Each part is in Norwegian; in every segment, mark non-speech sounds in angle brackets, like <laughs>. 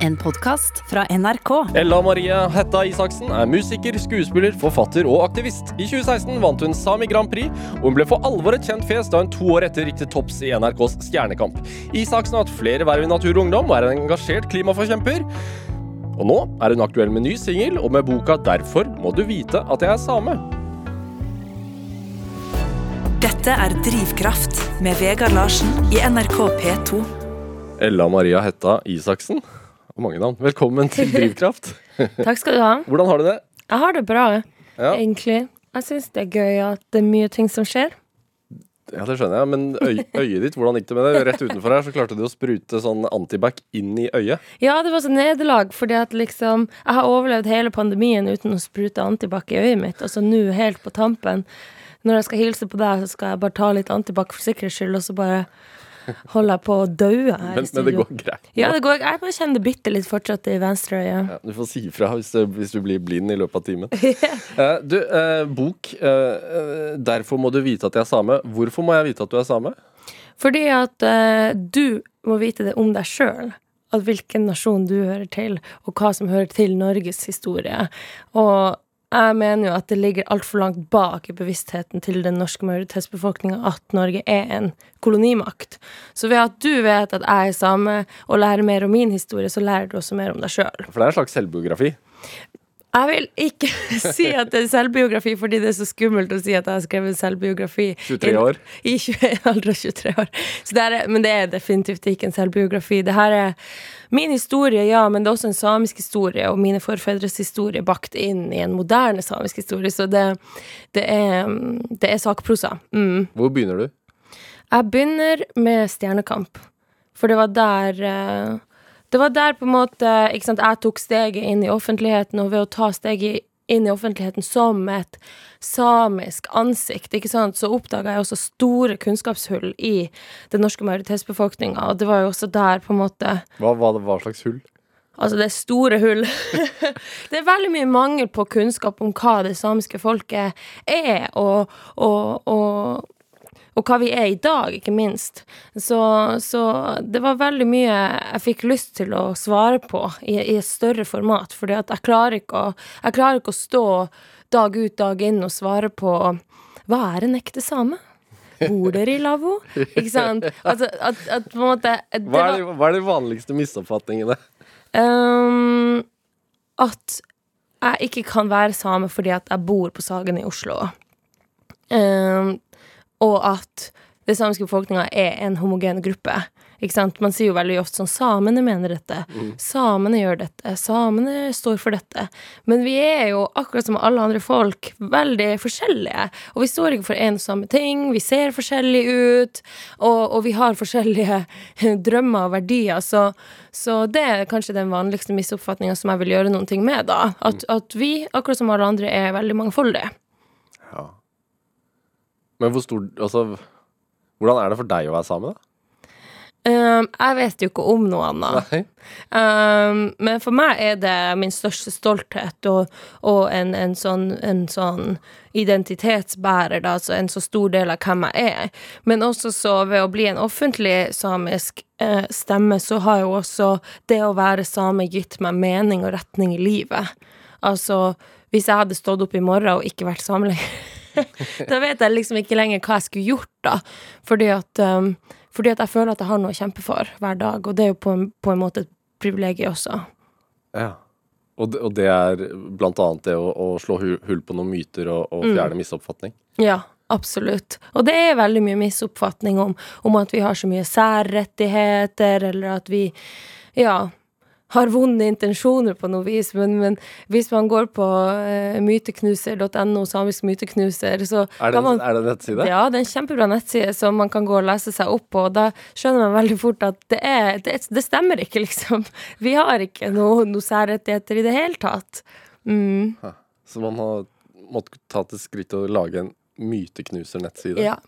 En podkast fra NRK. Ella Marie Hetta Isaksen er musiker, skuespiller, forfatter og aktivist. I 2016 vant hun Sami Grand Prix, og hun ble for alvor et kjent fjes da hun to år etter gikk til topps i NRKs Stjernekamp. Isaksen har hatt flere verv i Natur og Ungdom og er en engasjert klimaforkjemper. Og nå er hun aktuell med ny singel, og med boka 'Derfor må du vite at jeg er same'. Dette er Drivkraft med Vegard Larsen i NRK P2. Ella Maria Hetta Isaksen. Og mange navn. Velkommen til <laughs> Drivkraft. Takk skal du ha. Hvordan har du det? Jeg har det bra, Ja, egentlig. Jeg syns det er gøy at det er mye ting som skjer. ja det skjønner jeg, men øy, øyet ditt, hvordan gikk det med det? Rett utenfor her så klarte du å sprute sånn antibac inn i øyet. Ja, det var så nederlag, fordi at liksom Jeg har overlevd hele pandemien uten å sprute antibac i øyet mitt, og så nå, helt på tampen, når jeg skal hilse på deg, så skal jeg bare ta litt antibac for sikkerhets skyld, og så bare holder på å dø her Men, i men det går greit. Ja, det går. Jeg bare kjenner det bitte litt fortsatt i venstre øye. Ja, du får si ifra hvis, hvis du blir blind i løpet av timen. <laughs> uh, du, uh, bok. eh, 'Derfor må du vite at jeg er same'. Hvorfor må jeg vite at du er same? Fordi at du må vite det om deg sjøl. At hvilken nasjon du hører til, og hva som hører til Norges historie. Og jeg mener jo at det ligger altfor langt bak i bevisstheten til den norske majoritetsbefolkninga at Norge er en kolonimakt. Så ved at du vet at jeg er same, og lærer mer om min historie, så lærer du også mer om deg sjøl. For det er en slags selvbiografi. Jeg vil ikke <laughs> si at det er selvbiografi, fordi det er så skummelt å si at jeg har skrevet selvbiografi. 23 år. I 20, alder av 23 år. Så det er, men det er definitivt ikke en selvbiografi. Det her er min historie, ja, men det er også en samisk historie, og mine forfedres historie bakt inn i en moderne samisk historie. Så det, det, er, det er sakprosa. Mm. Hvor begynner du? Jeg begynner med Stjernekamp, for det var der eh, Det var der på en måte sant, jeg tok steget inn i offentligheten, og ved å ta steget inn i offentligheten som et samisk ansikt, så oppdaga jeg også store kunnskapshull i den norske majoritetsbefolkninga, og det var jo også der på en måte Hva, hva, hva slags hull? Altså, det er store hull. <laughs> det er veldig mye mangel på kunnskap om hva det samiske folket er, og, og, og, og hva vi er i dag, ikke minst. Så, så det var veldig mye jeg fikk lyst til å svare på i, i et større format, at jeg jeg klarer ikke å stå dag ut, dag inn og svare på hva er en ekte same? Bor dere i lavvo? Ikke sant? Altså, at, at på en måte det Hva er, de, hva er de vanligste misoppfatningene? Um, at jeg ikke kan være same fordi at jeg bor på Sagen i Oslo. Ehm, og at det samiske befolkninga er en homogen gruppe. Ikke sant? Man sier jo veldig ofte sånn Samene mener dette. Samene gjør dette. Samene står for dette. Men vi er jo, akkurat som alle andre folk, veldig forskjellige. Og vi står ikke for én og samme ting. Vi ser forskjellige ut. Og, og vi har forskjellige <laughs> drømmer og verdier. Så, så det er kanskje den vanligste misoppfatninga som jeg vil gjøre noen ting med, da. At, at vi, akkurat som alle andre, er veldig mangfoldige. Ja. Men hvor stor Altså, hvordan er det for deg å være same, da? Um, jeg vet jo ikke om noe annet. Um, men for meg er det min største stolthet og, og en, en, sånn, en sånn identitetsbærer, da, altså en så stor del av hvem jeg er. Men også så ved å bli en offentlig samisk eh, stemme, så har jo også det å være same gitt meg mening og retning i livet. Altså, hvis jeg hadde stått opp i morgen og ikke vært same lenger <laughs> <laughs> da vet jeg liksom ikke lenger hva jeg skulle gjort, da. Fordi at, um, fordi at jeg føler at jeg har noe å kjempe for hver dag, og det er jo på en, på en måte et privilegium også. Ja. Og det, og det er blant annet det å, å slå hull på noen myter og, og fjerne misoppfatning. Ja, absolutt. Og det er veldig mye misoppfatning om, om at vi har så mye særrettigheter, eller at vi, ja har vonde intensjoner på noe vis, men, men hvis man går på uh, myteknuser.no, samisk myteknuser, så Er det, kan man er det en nettside? Ja, det er en kjempebra nettside som man kan gå og lese seg opp på. og Da skjønner man veldig fort at det, er, det, det stemmer ikke, <laughs> liksom. Vi har ikke noen noe særrettigheter i det hele tatt. Mm, Så man har måttet ta til skritt å lage en myteknuser-nettside? ja.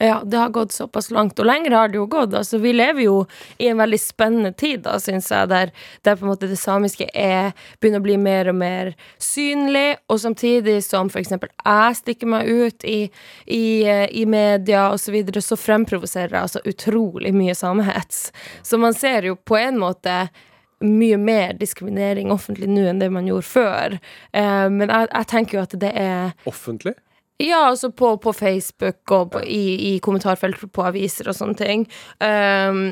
Ja, det har gått såpass langt. Og lenger har det jo gått. Altså, vi lever jo i en veldig spennende tid, da, syns jeg, der, der på en måte det samiske er, begynner å bli mer og mer synlig, og samtidig som eksempel jeg stikker meg ut i, i, eh, i media osv., så så fremprovoserer jeg altså utrolig mye samehets. Så man ser jo på en måte mye mer diskriminering offentlig nå enn det man gjorde før. Eh, men jeg, jeg tenker jo at det er Offentlig? Ja, altså på, på Facebook og på, i, i kommentarfelt på aviser og sånne ting. Um,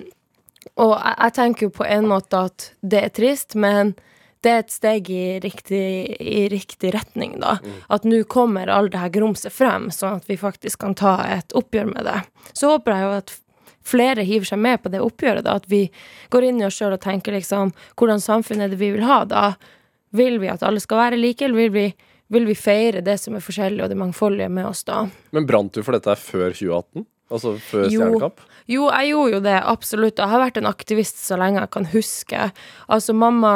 og jeg, jeg tenker jo på en måte at det er trist, men det er et steg i riktig, i riktig retning, da. At nå kommer all det her grumset frem, sånn at vi faktisk kan ta et oppgjør med det. Så håper jeg jo at flere hiver seg med på det oppgjøret, da. At vi går inn i oss sjøl og tenker liksom Hvordan samfunn er det vi vil ha, da? Vil vi at alle skal være like, eller vil vi, vil vi feire det som er forskjellig, og det mangfoldige med oss, da? Men brant du for dette før 2018? Altså før Jo. Stjernekamp? Jo, jeg gjorde jo det, absolutt. Jeg har vært en aktivist så lenge jeg kan huske. Altså, mamma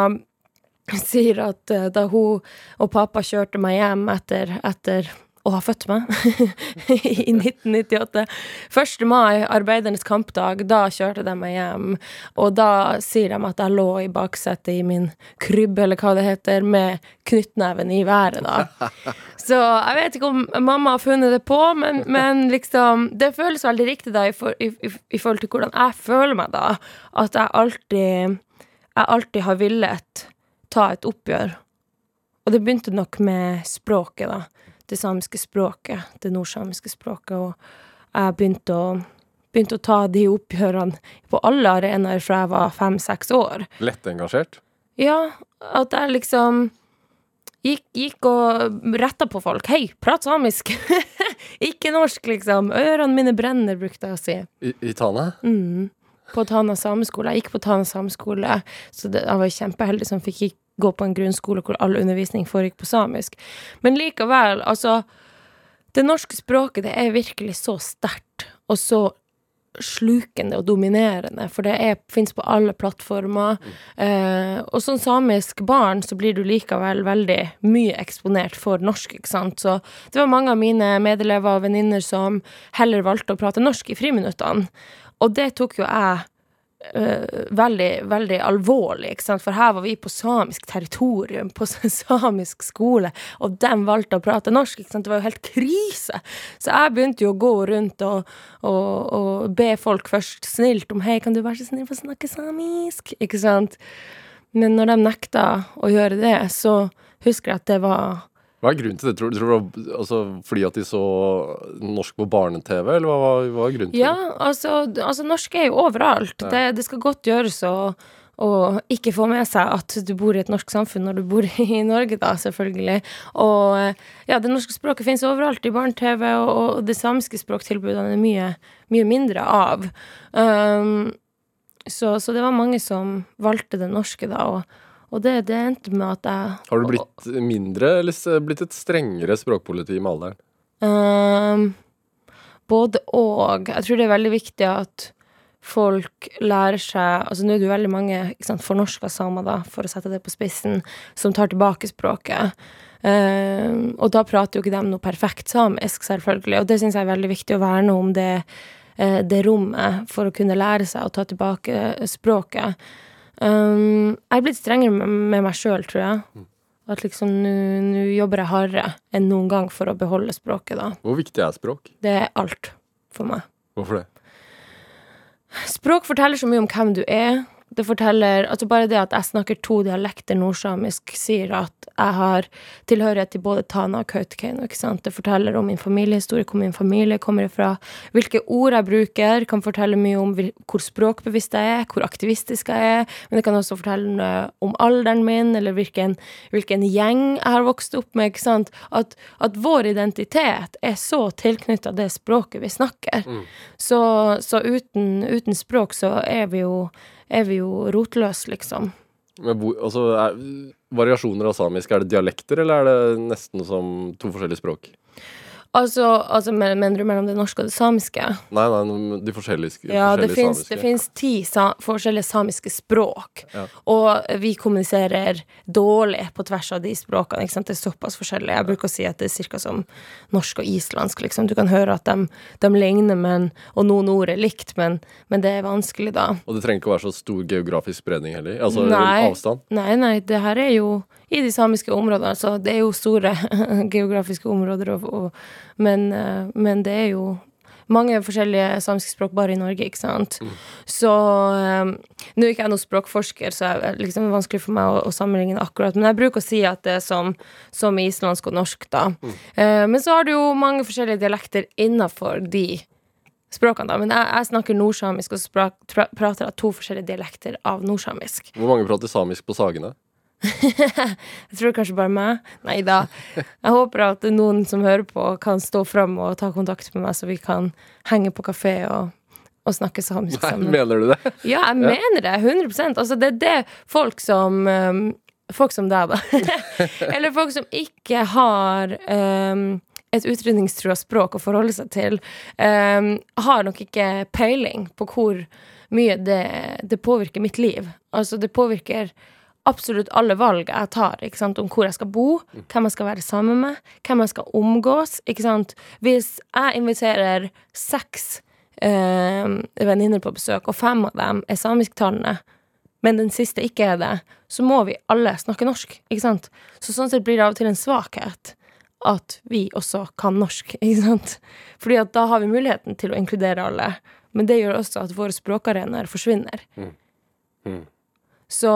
sier at eh, da hun og pappa kjørte meg hjem etter, etter å har født meg <laughs> i 1998 1. mai, arbeidernes kampdag, da kjørte de meg hjem. Og da sier de at jeg lå i baksetet i min krybbe, eller hva det heter, med knyttneven i været, da. <laughs> Så jeg vet ikke om mamma har funnet det på, men, men liksom Det føles veldig riktig, da, i, for, i, i, i forhold til hvordan jeg føler meg, da. At jeg alltid Jeg alltid har villet ta et oppgjør. Og det begynte nok med språket, da. Det samiske språket, det nordsamiske språket. Og jeg begynte å, begynte å ta de oppgjørene på alle arenaer fra jeg var fem-seks år. Lett engasjert? Ja, at jeg liksom gikk, gikk og retta på folk. Hei, prat samisk! <laughs> Ikke norsk, liksom. Ørene mine brenner, brukte jeg å si. I, i Tana? Mm. På Tana sameskole. Jeg gikk på Tana sameskole, så det, jeg var kjempeheldig som fikk gikk- gå på en grunnskole hvor all undervisning foregikk på samisk. Men likevel, altså Det norske språket, det er virkelig så sterkt og så slukende og dominerende, for det fins på alle plattformer. Eh, og som samisk barn så blir du likevel veldig mye eksponert for norsk, ikke sant. Så det var mange av mine medelever og venninner som heller valgte å prate norsk i friminuttene. Og det tok jo jeg eh, veldig, veldig alvorlig, ikke sant? for her var vi på samisk territorium, på <laughs> samisk skole, og de valgte å prate norsk, ikke sant? Det var jo helt krise. Så jeg begynte jo å gå rundt og, og, og be folk først snilt om hei, kan du være så snill å snakke samisk, ikke sant? Men når de nekta å gjøre det, så husker jeg at det var Hva er grunnen til det? Tror, du- tror du altså, fordi at de så norsk på barne-TV, eller hva var, hva er grunnen til Ja, det? altså, altså norsk er jo overalt. Det, det skal godt gjøres å å ikke få med seg at du bor i et norsk samfunn når du bor <laughs> i Norge, da, selvfølgelig. Og ja, det norske språket finnes overalt, i barne-TV, og, og det samiske språktilbudene er mye, mye mindre av. Um, så, så det var mange som valgte det norske, da, og, og det, det endte med at jeg Har du blitt mindre, eller blitt et strengere språkpoliti med alderen? Um, både og. Jeg tror det er veldig viktig at folk lærer seg Altså nå er det jo veldig mange fornorska samer, da, for å sette det på spissen, som tar tilbake språket. Um, og da prater jo ikke de noe perfekt samisk, selvfølgelig, og det syns jeg er veldig viktig å verne om det, eh, det rommet for å kunne lære seg å ta tilbake språket. Um, jeg er blitt strengere med, meg sjøl, tror jeg. At liksom nå jobber jeg hardere enn noen gang for å beholde språket, da. Hvor viktig er språk? Det er alt for meg. Hvorfor det? Språk forteller så mye om hvem du er. Det forteller Altså bare det at jeg snakker to dialekter nordsamisk, sier at jeg har tilhørighet til både Tana og Kautokeino, ikke sant. Det forteller om min familiehistorie, hvor min familie kommer ifra. Hvilke ord jeg bruker, kan fortelle mye om hvor språkbevisst jeg er, hvor aktivistisk jeg er. Men det kan også fortelle om alderen min, eller hvilken, hvilken gjeng jeg har vokst opp med, ikke sant. At, at vår identitet er så tilknytta det språket vi snakker. Så, så uten, uten språk så er vi jo, er vi jo rotløse, liksom. Men hvor, altså, er, variasjoner av samisk, er det dialekter, eller er det nesten som to forskjellige språk? Altså, altså mener du mellom det norske og det samiske? Nei, nei, de forskjellige, Ja, det finnes, samiske. det fins ti sa forskjellige samiske språk, Ja. og vi kommuniserer dårlig på tvers av de språkene. Ikke sant? Det er såpass forskjellig. Jeg bruker å si at det er ca. som norsk og islandsk. Liksom. Du kan høre at de, de ligner, men, og noen ord er likt, men, men det er vanskelig, da. Og det trenger ikke å være så stor geografisk spredning heller. Altså Nei. avstand. Nei, nei, det her er jo i de samiske områdene. Så det er jo store <laughs> geografiske områder, og, og, men, eh, men det er jo mange forskjellige samiske språk bare i Norge, ikke sant. Så um, Nå er ikke jeg noen språkforsker, så det er liksom vanskelig for meg å, å sammenligne akkurat, men jeg bruker å si at det er som, som islandsk og norsk, da. Eh, men så har du jo mange forskjellige dialekter innafor de språkene, da. Men jeg, jeg snakker nordsamisk, og sprak, pra, prater av to forskjellige dialekter av nordsamisk. Hvor mange prater samisk på Sagene? Jeg tror kanskje bare meg. Nei da. Jeg håper at noen som hører på, kan stå fram og ta kontakt med meg, så vi kan henge på kafé og, og snakke samisk Nei, sammen. mener du det? Ja, jeg mener det. 100% Altså, det er det folk som um, Folk som deg, da. <laughs> Eller folk som ikke har um, et utrydningstrua språk å forholde seg til, um, har nok ikke peiling på hvor mye det, det påvirker mitt liv. Altså, det påvirker absolutt alle valg jeg tar, ikke sant, om hvor jeg skal bo, hvem jeg skal være sammen med, hvem jeg skal omgås, ikke sant. Hvis jeg inviterer seks eh, venninner på besøk, og fem av dem er samisktalende, men den siste ikke er det, så må vi alle snakke norsk, ikke sant. Så sånn sett blir det av og til en svakhet at vi også kan norsk, <laughs> ikke sant. Fordi at da har vi muligheten til å inkludere alle, men det gjør også at våre språkarenaer forsvinner. Så,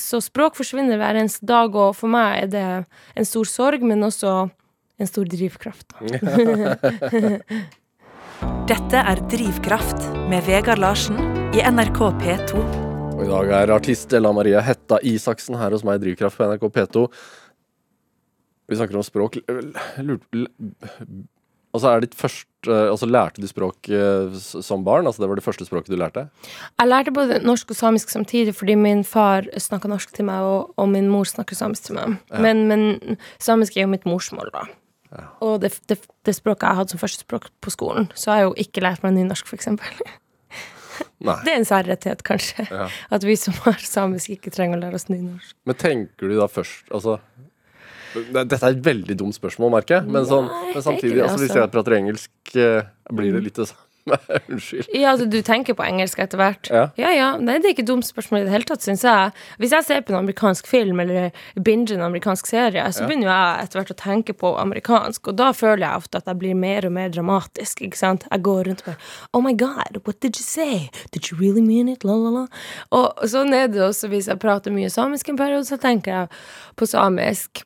så språk forsvinner hver eneste dag, og for meg er det en stor sorg, men også en stor drivkraft. Da. <laughs> Dette er Drivkraft med Vegard Larsen i NRK P2. Og i dag er artist Ella Maria Hetta Isaksen her hos meg i Drivkraft på NRK P2. Vi snakker om språk. Lurt, så er ditt første, altså, lærte du språk eh, som barn? Altså, det var det første språket du lærte? Jeg lærte både norsk og samisk samtidig fordi min far snakka norsk til meg, og, og min mor snakker samisk til meg. Men, men samisk er jo mitt morsmål, da. Og det, det, det språket jeg hadde som første språk på skolen, så har jeg jo ikke lært meg nynorsk, eksempel. <laughs> Det er en særrettighet, kanskje. Ja. At vi som har samisk, ikke trenger å lære oss nynorsk. Men tenker du da først Altså dette er et veldig dumt spørsmål, merker jeg. Men, sånn, Nei, men samtidig, altså, hvis altså. jeg prater engelsk, eh, blir det litt det samme. <laughs> Unnskyld. Ja, altså du tenker på engelsk etter hvert? Ja. ja. ja. Nei, det er ikke et dumt spørsmål i det hele tatt, syns jeg. Hvis jeg ser på en amerikansk film eller binger en amerikansk serie, så begynner jeg etter hvert å tenke på amerikansk, og da føler jeg ofte at jeg blir mer og mer dramatisk, ikke sant. Jeg går rundt og bare Oh my God, what did you say? Did you really mean it? La, la, la. Og sånn er det også hvis jeg prater mye samisk en periode, så tenker jeg på samisk.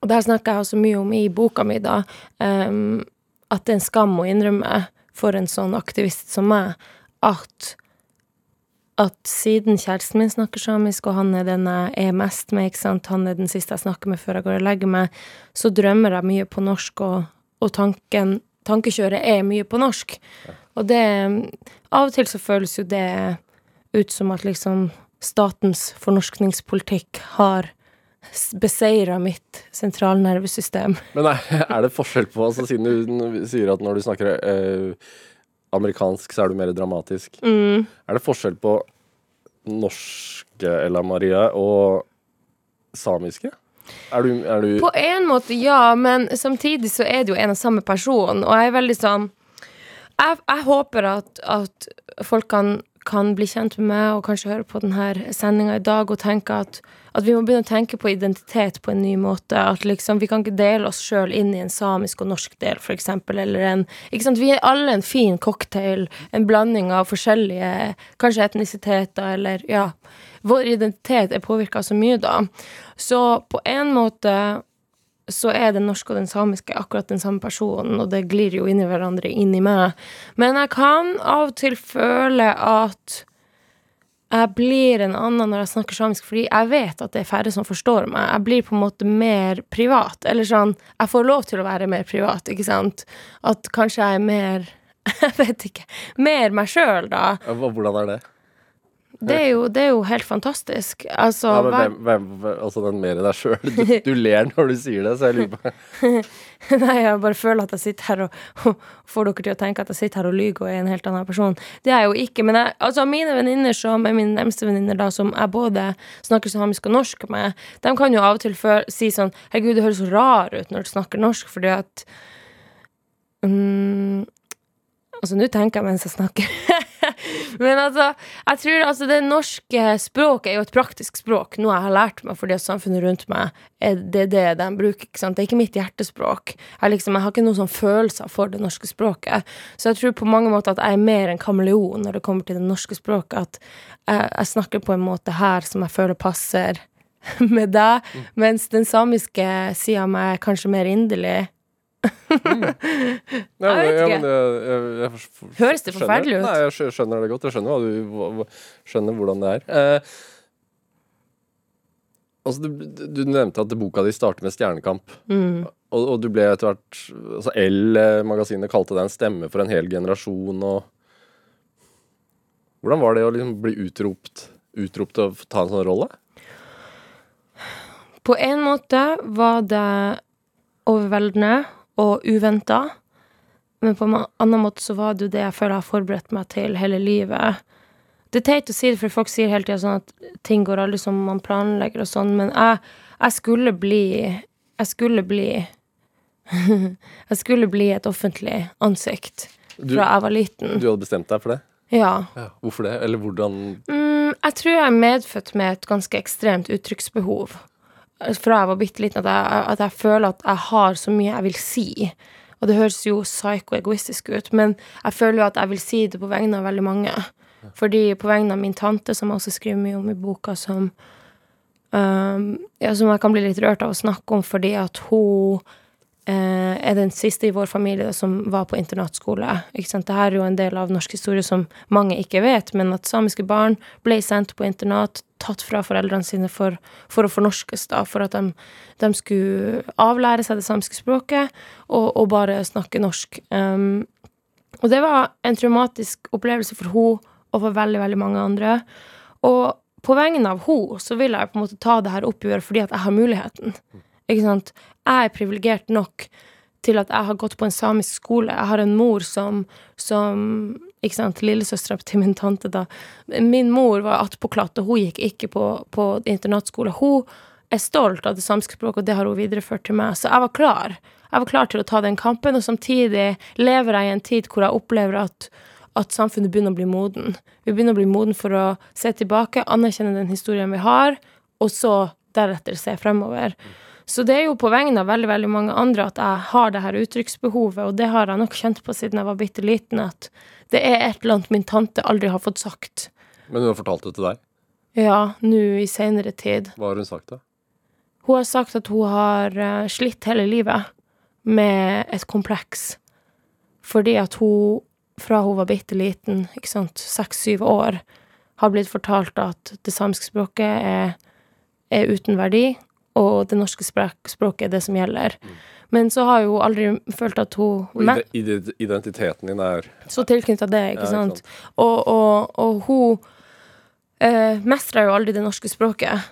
Og det her snakker jeg også mye om i boka mi, da. Um, at det er en skam å innrømme for en sånn aktivist som meg at at siden kjæresten min snakker samisk, og han er den jeg er mest med, ikke sant, han er den siste jeg snakker med før jeg går og legger meg, så drømmer jeg mye på norsk, og, og tanken, tankekjøret er mye på norsk. Og det Av og til så føles jo det ut som at liksom statens fornorskningspolitikk har beseira mitt sentralnervesystem. <laughs> Men er, det forskjell på altså, Siden du sier at når du snakker eh, amerikansk, så er du mer dramatisk. Mm. Er det forskjell på norske Ella Maria og samiske? Er du, er du På en måte, ja, men samtidig så er det jo en og samme person, og jeg er veldig sånn Jeg, jeg håper at, at folk kan, kan bli kjent med meg og kanskje høre på denne sendinga i dag og tenke at, at vi må begynne å tenke på identitet på en ny måte. At liksom, vi kan ikke dele oss sjøl inn i en samisk og norsk del, eksempel, eller en ikke sant? Vi er alle en fin cocktail, en blanding av forskjellige kanskje etnisiteter, eller ja Vår identitet er påvirka så mye, da. Så på en måte så er den norske og den samiske akkurat den samme personen, og det glir jo inn i hverandre inn i meg. Men jeg kan av og til føle at jeg blir en annen når jeg snakker samisk, fordi jeg vet at det er færre som forstår meg. Jeg blir på en måte mer privat. Eller sånn Jeg får lov til å være mer privat, ikke sant? At kanskje jeg er mer <laughs> Jeg vet ikke. Mer meg sjøl, da. Hvordan er det? Det er jo, det er jo helt fantastisk. Altså Ja, hvem, hvem, hvem, altså den mer deg sjøl. Du, du ler når du sier det, så jeg lurer på <laughs> Nei, jeg bare føler at jeg sitter her og, og får dere til å tenke at jeg sitter her og lyver og er en helt annen person. Det er jeg jo ikke. Men jeg, altså, mine venninner som er mine nærmeste venninner, da, som jeg både snakker samisk og norsk med, de kan jo av og til før, si sånn Herregud, det høres så rar ut når du snakker norsk, fordi at um, Altså, nå tenker jeg mens jeg snakker. <laughs> <laughs> Men altså, jeg tror altså det norske språket er jo et praktisk språk, noe jeg har lært meg fordi samfunnet rundt meg er det er det de bruker. ikke sant? Det er ikke mitt hjertespråk. Jeg, liksom, jeg har ikke noen sånn følelser for det norske språket. Så jeg tror på mange måter at jeg er mer en kameleon når det kommer til det norske språket. At jeg, jeg snakker på en måte her som jeg føler passer <laughs> med deg, mens den samiske sida av meg er kanskje mer inderlig. <laughs> Ja, Jeg vet ja, ikke. for- Høres det forferdelig ut? Nei, jeg skjønner det godt. Jeg skjønner, du, skjønner hvordan det er. Eh, altså, du, du nevnte at boka di starter med Stjernekamp. Mm. Og, og du ble etter hvert altså L-magasinet kalte deg en stemme for en hel generasjon. Og Hvordan var det å liksom bli utropt, utropt og få ta en sånn rolle? På en måte var det overveldende og uventa. Men på en annen måte så var det jo det jeg føler jeg har forberedt meg til hele livet. Det er teit å si det, for folk sier hele tida sånn at ting går aldri som man planlegger og sånn, men jeg, jeg skulle bli Jeg skulle bli <laughs> Jeg skulle bli et offentlig ansikt Du, fra jeg var liten. du hadde bestemt deg for det? Ja. Hvorfor det? Eller hvordan Mm, jeg tror jeg er medfødt med et ganske ekstremt uttrykksbehov. Fra jeg var bitte liten, at jeg, at jeg føler at jeg har så mye jeg vil si. Og det høres jo psyko-egoistisk ut, men jeg føler jo at jeg vil si det på vegne av veldig mange. Fordi på vegne av min tante, som jeg også skriver mye om i boka, som um, ja, Som jeg kan bli litt rørt av å snakke om, fordi at hun er den siste i vår familie som var på internatskole. Ikke sant? Dette er jo en del av norsk historie som mange ikke vet, men at samiske barn ble sendt på internat, tatt fra foreldrene sine for, for å fornorskes, da, for at de, de skulle avlære seg det samiske språket og, og bare snakke norsk. Um, og det var en traumatisk opplevelse for henne og for veldig, veldig mange andre. Og på vegne av henne så vil jeg på en måte ta det her oppgjøret fordi at jeg har muligheten. Ikke sant? Jeg er privilegert nok til at jeg har gått på en samisk skole. Jeg har en mor som, som ikke sant, Lillesøstera til min tante, da. Min mor var attpåklatt, og hun gikk ikke på, på internatskole. Hun er stolt av det samiske språket, og det har hun videreført til meg. Så jeg var klar. Jeg var klar til å ta den kampen, og samtidig lever jeg i en tid hvor jeg opplever at at samfunnet begynner å bli moden. Vi begynner å bli moden for å se tilbake, anerkjenne den historien vi har, og så deretter se fremover. Så det er jo på vegne av veldig veldig mange andre at jeg har det her uttrykksbehovet, og det har jeg nok kjent på siden jeg var bitte liten, at det er et eller annet min tante aldri har fått sagt. Men hun har fortalt det til deg? Ja, nå i seinere tid. Hva har hun sagt, da? Hun har sagt at hun har eh, slitt hele livet med et kompleks. Fordi at hun, fra hun var bitte liten, ikke sant, seks-syv år, har blitt fortalt at det samiske språket er, er uten verdi, og det norske språk, språket er det som gjelder. Men så har hun aldri følt at hun Og ide- ide- identiteten din er så tilknytta det, ikke Ja, ikke sant? sant. Og, og, og hun eh, mestra jo aldri det norske språket.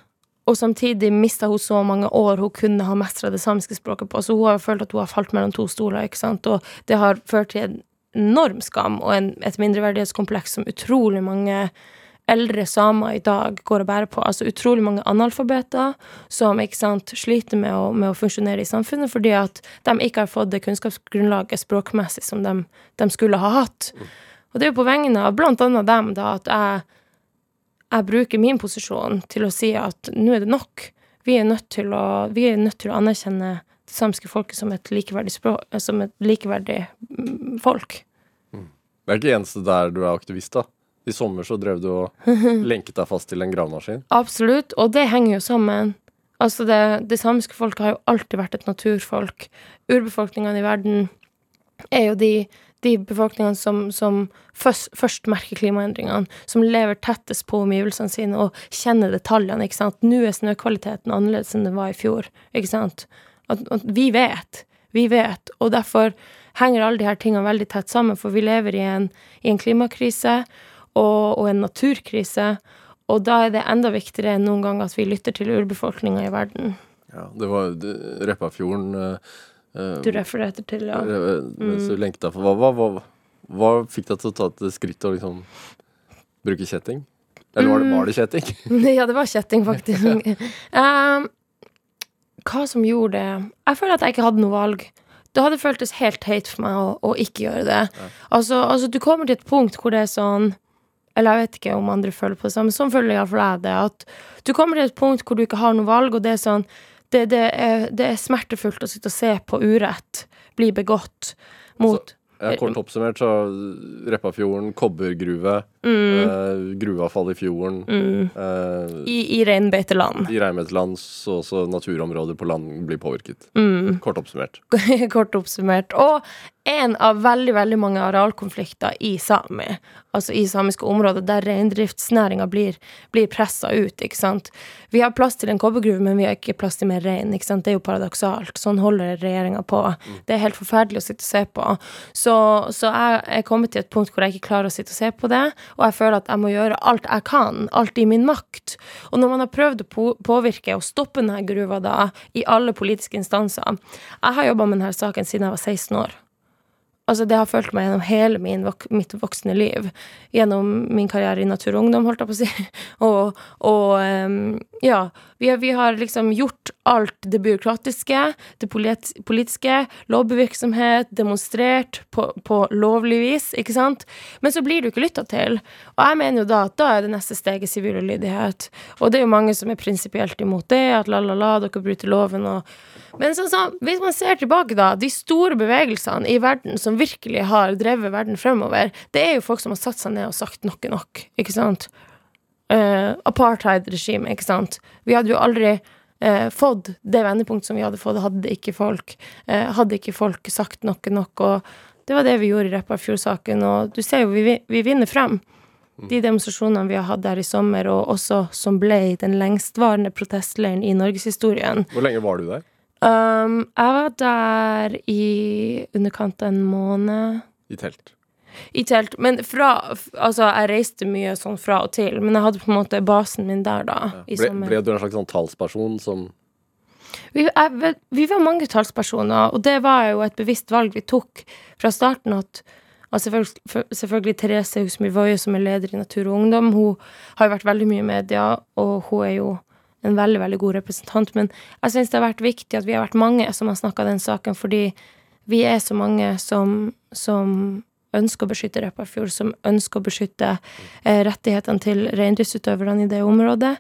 Og samtidig mista hun så mange år hun kunne ha mestra det samiske språket på. Så hun har jo følt at hun har falt mellom to stoler, ikke sant. Og det har ført til en enorm skam og en, et mindreverdighetskompleks som utrolig mange eldre samer i dag går og bærer på. Altså utrolig mange analfabeter som ikke sant, sliter med å, med å funksjonere i samfunnet fordi at de ikke har fått det kunnskapsgrunnlaget språkmessig som de, de skulle ha hatt. Og det er jo på vegne av blant annet dem da at jeg, jeg bruker min posisjon til å si at nå er det nok. Vi er nødt til å, vi nødt til å anerkjenne det samiske folket som et likeverdig, språk, som et likeverdig mm, folk. Det er ikke eneste der du er aktivist, da. I sommer så drev du og <laughs> lenket deg fast til en gravemaskin. Absolutt, og det henger jo sammen. Altså det, det samiske folket har jo alltid vært et naturfolk. Urbefolkningene i verden er jo de, de befolkningene som, som først, først merker klimaendringene, som lever tettest på omgivelsene sine og kjenner detaljene. ikke sant? Nå er snøkvaliteten annerledes enn den var i fjor. ikke sant? At, at vi vet. Vi vet. Og derfor henger alle de her tingene veldig tett sammen, for vi lever i en, i en klimakrise og, og en naturkrise. Og da er det enda viktigere enn noen gang at vi lytter til urbefolkninga i verden. Ja, det var Repparfjorden eh, eh, Du refererte til, ja. eh, Mens du lenket deg for hva, hva, hva, hva fikk deg til å ta et skritt og liksom bruke kjetting? Eller var det, var det kjetting? <laughs> ja, det var kjetting, faktisk. <laughs> Um, hva som gjorde det Jeg føler at jeg ikke hadde noe valg. Det hadde føltes helt teit for meg å, å ikke gjøre det. Altså, altså, du kommer til et punkt hvor det er sånn eller jeg vet ikke om andre føler på det samme, sånn føler iallfall jeg det, at du kommer til et punkt hvor du ikke har noe valg, og det er sånn Det, det, er, det er smertefullt å sitte og se på urett bli begått mot Ja, kort oppsummert så Repparfjorden, kobbergruve, eh, gruveavfall i fjorden. Eh, i, i reinbeiteland. I reinbeiteland så også naturområder på land blir påvirket. Kort oppsummert. <laughs> Kort oppsummert. Og en av veldig, veldig mange arealkonflikter i Sami, altså i samiske områder, der reindriftsnæringa blir, blir pressa ut, ikke sant. Vi har plass til en kobbergruve, men vi har ikke plass til mer rein, ikke sant. Det er jo paradoksalt. Sånn holder regjeringa på. Det er helt forferdelig å sitte og se på. Så, så jeg er kommet til et punkt hvor jeg ikke klarer å sitte og se på det, og jeg føler at jeg må gjøre alt jeg kan, alt i min makt. Og når man har prøvd å påvirke og stoppe denne gruva da, i alle politiske instanser Jeg har jobba med denne saken siden jeg var 16 år. Altså, det har fulgt meg gjennom hele min, mitt voksne liv. Gjennom min karriere i Natur og Ungdom, holdt jeg på å si. <laughs> og, og um, ja. Vi har, vi har, liksom gjort alt det byråkratiske, det polit politiske, lobbyvirksomhet, demonstrert på, på, lovlig vis, ikke sant? Men så blir du ikke lytta til. Og jeg mener jo da at da er det neste steget sivil ulydighet. Og det er jo mange som er prinsipielt imot det, at la-la-la, dere bryter loven og men sånn, sånn, hvis man ser tilbake, da, de store bevegelsene i verden som virkelig har drevet verden fremover, det er jo folk som har satt seg ned og sagt nok er nok, ikke sant? Uh, Apartheid-regimet, ikke sant? Vi hadde jo aldri uh, fått det vendepunktet som vi hadde fått, hadde ikke folk, uh, hadde ikke folk sagt nok er nok, og det var det vi gjorde i Repparfjord-saken, og du ser jo, vi, vi vinner frem. De demonstrasjonene vi har hatt der i sommer, og også som ble den lengstvarende protestleiren i norgeshistorien. Hvor lenge var du der? Um, jeg var der i underkant av en måned. I telt? I telt. Men fra Altså, jeg reiste mye sånn fra og til, men jeg hadde på en måte basen min der, da. Ja. Ble, ble, du en slags sånn talsperson som vi, jeg, vi, var mange talspersoner, og det var jo et bevisst valg vi tok fra starten. at Altså selvfølgelig, selvfølgelig Therese Husmyr Woie, som er leder i Natur og Ungdom, hun har jo vært veldig mye i media, og hun er jo en veldig, veldig god representant. Men jeg syns det har vært viktig at vi har vært mange som har snakka den saken, fordi vi er så mange som, som ønsker å beskytte Repparfjord, som ønsker å beskytte eh, rettighetene til reindriftsutøverne i det området.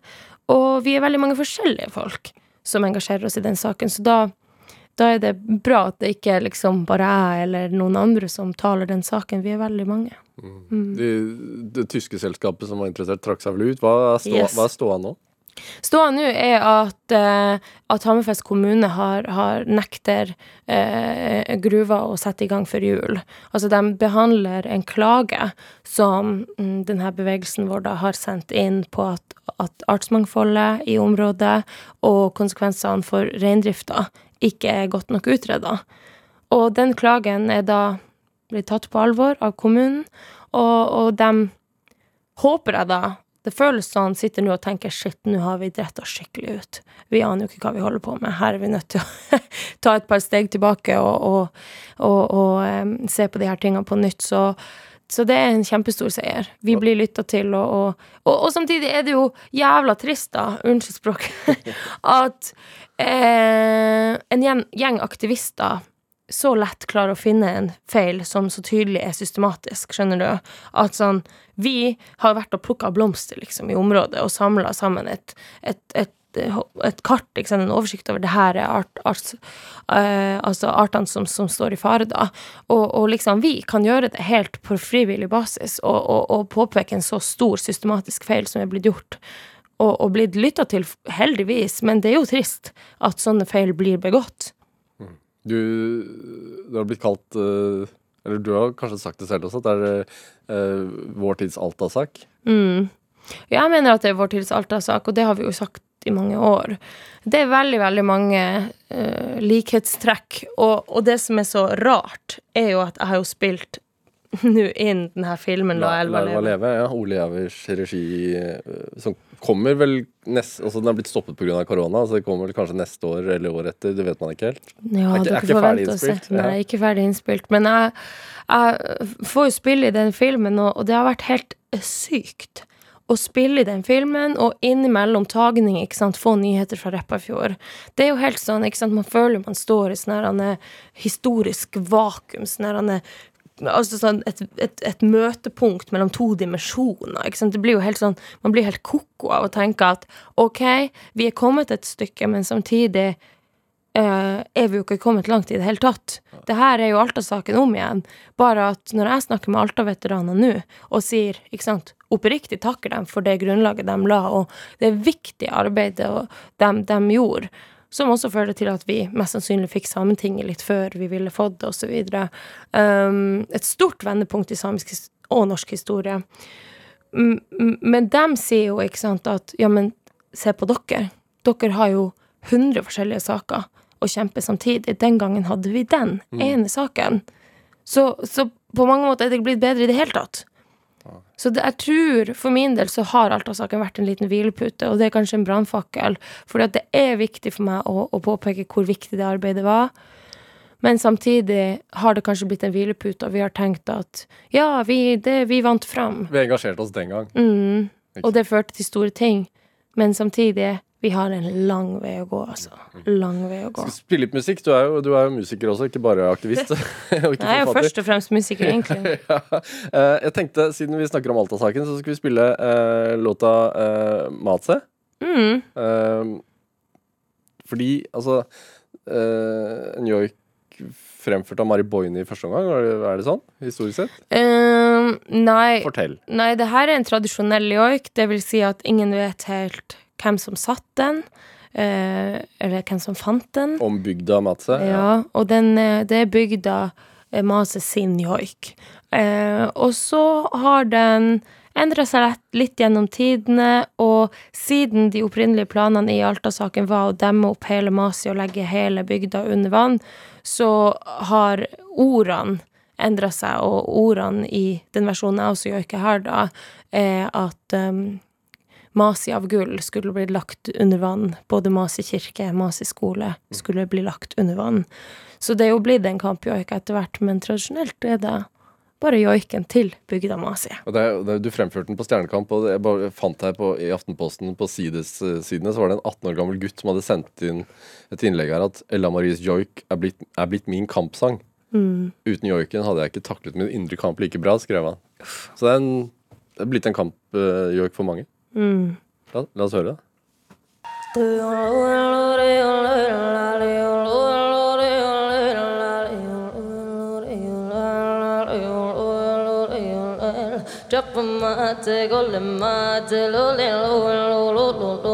Og vi er veldig mange forskjellige folk som engasjerer oss i den saken, så da, da er det bra at det ikke er liksom bare jeg eller noen andre som taler den saken. Vi er veldig mange. Mm. Mm. Det, det, tyske selskapet som var interessert, trakk seg vel ut. Hva er, ståa yes. nå? Ståa nå er at, uh, at Hammerfest kommune har, har nekter uh, gruva å sette i gang før jul. Altså de behandler en klage som um, denne bevegelsen vår da har sendt inn på at, at artsmangfoldet i området og konsekvensene for reindrifta ikke er godt nok utreda. Og den klagen er da blitt tatt på alvor av kommunen, og, og de håper jeg da det føles sånn, sitter nå og tenker shit, nå har vi dritt oss skikkelig ut. Vi aner jo ikke hva vi holder på med. Her er vi nødt til å <laughs> ta et par steg tilbake og, og, og, og um, se på de her tingene på nytt. Så, så det er en kjempestor seier. Vi blir lytta til, og, samtidig er det jo jævla trist, da, unnskyld språket, <laughs> at eh, en gjeng, gjeng aktivister så lett klarer å finne en feil som så tydelig er systematisk, skjønner du? At sånn Vi har vært og plukka blomster, liksom, i området og samla sammen et, et, et et kart, liksom, en oversikt over det her er art, art, uh, altså artene som, som, står i fare, da. Og, og, liksom, vi kan gjøre det helt på frivillig basis og, og, og påpeke en så stor systematisk feil som er blitt gjort. Og blitt lytta til, heldigvis, men det er jo trist at sånne feil blir begått. Du, du har blitt kalt uh, Eller du har kanskje sagt det selv også, at det er uh, vår tids Alta-sak. Mm. Jeg mener at det er vår tids Alta-sak, og det har vi jo sagt i mange år. Det er veldig, veldig mange uh, likhetstrekk, og, og, det som er så rart, er jo at jeg har jo spilt <laughs> nå inn denne filmen La, Elva leve. leve. Ja, Ole Javers regi, som kommer vel nest, altså Den er blitt stoppet pga. korona, så det kommer vel kanskje neste år eller året etter. Det vet man ikke helt. Ja, er, ikke, er ikke ferdig innspilt? Nei, ikke ferdig innspilt. Men jeg, jeg, får jo spille i den filmen, og, og det har vært helt sykt å spille i den filmen, og innimellom tagning, ikke sant, få nyheter fra Repparfjord. Det er jo helt sånn, ikke sant, man føler man står i sånn historisk vakuum, sånn Altså sånn et, et, et møtepunkt mellom to dimensjoner. Det blir jo helt sånn Man blir helt ko-ko av å tenke at OK, vi er kommet et stykke, men samtidig uh, er vi jo ikke kommet langt i det hele tatt. Det her er jo Alta-saken om igjen. Bare at når jeg snakker med Alta-veteraner nå, og sier, ikke sant, oppriktig takker dem for det grunnlaget de la, og det viktige arbeidet de, de gjorde, som også førte til at vi mest sannsynlig fikk Sametinget litt før vi ville fått det, osv. Um, et stort vendepunkt i samisk og norsk historie. Men de sier jo, ikke sant, at ja, men se på dere. Dere har jo 100 forskjellige saker å kjempe samtidig. Den gangen hadde vi den ene saken. Så, så på mange måter er det ikke blitt bedre i det hele tatt. Så det, jeg tror, for min del, så har Alta-saken vært en liten hvilepute, og det er kanskje en brannfakkel, for det er viktig for meg å, å påpeke hvor viktig det arbeidet var. Men samtidig har det kanskje blitt en hvilepute, og vi har tenkt at ja, vi, det, vi vant fram. Vi engasjerte oss den gang. Mm. Og det førte til store ting. Men samtidig, vi har en lang vei å gå, altså. Lang vei å gå. Spille litt musikk? Du er jo, du er jo musiker også, ikke bare aktivist. <laughs> og ikke Jeg er først og fremst musiker, egentlig. <laughs> ja. Eh, jeg tenkte, siden vi snakker om Alta-saken, så skal vi spille eh, låta uh, Matse. Mm. Eh, fordi, altså uh, New York fremført av Mari Boine i første omgang, er det, sånn? Historisk sett? Nei, Fortell. nei, det her er en tradisjonell joik. Det vil si at ingen vet helt hvem som satt den. eh, eller hvem som fant den. Om bygda Matse. Ja, og den, eh, det er bygda eh, Mase sin joik. Eh, og så har den endra seg litt gjennom tidene, og siden de opprinnelige planene i Alta-saken var å demme opp hele Masi og legge hele bygda under vann, så har ordene endra seg, og ordene i den versjonen jeg også joiker her, da, er at um, Masi av gull skulle bli lagt under vann. Både Masi kirke, Masi skole skulle bli lagt under vann. Så det er jo blitt en kampjoik etter hvert, men tradisjonelt er det bare joiken til bygda Masi. Og det, det, du fremførte den på Stjernekamp, og jeg bare fant her på, i Aftenposten på sides-sidene så var det en 18 år gammel gutt som hadde sendt inn et innlegg her at Ella Maries joik er blitt, er blitt min kampsang. Uten joiken hadde jeg ikke taklet min indre kamp like bra, skrev han. Så det er, en, det er blitt en kampjoik for mange. La, la oss høre det. Mate, golle mate, lo lo lo lo lo lo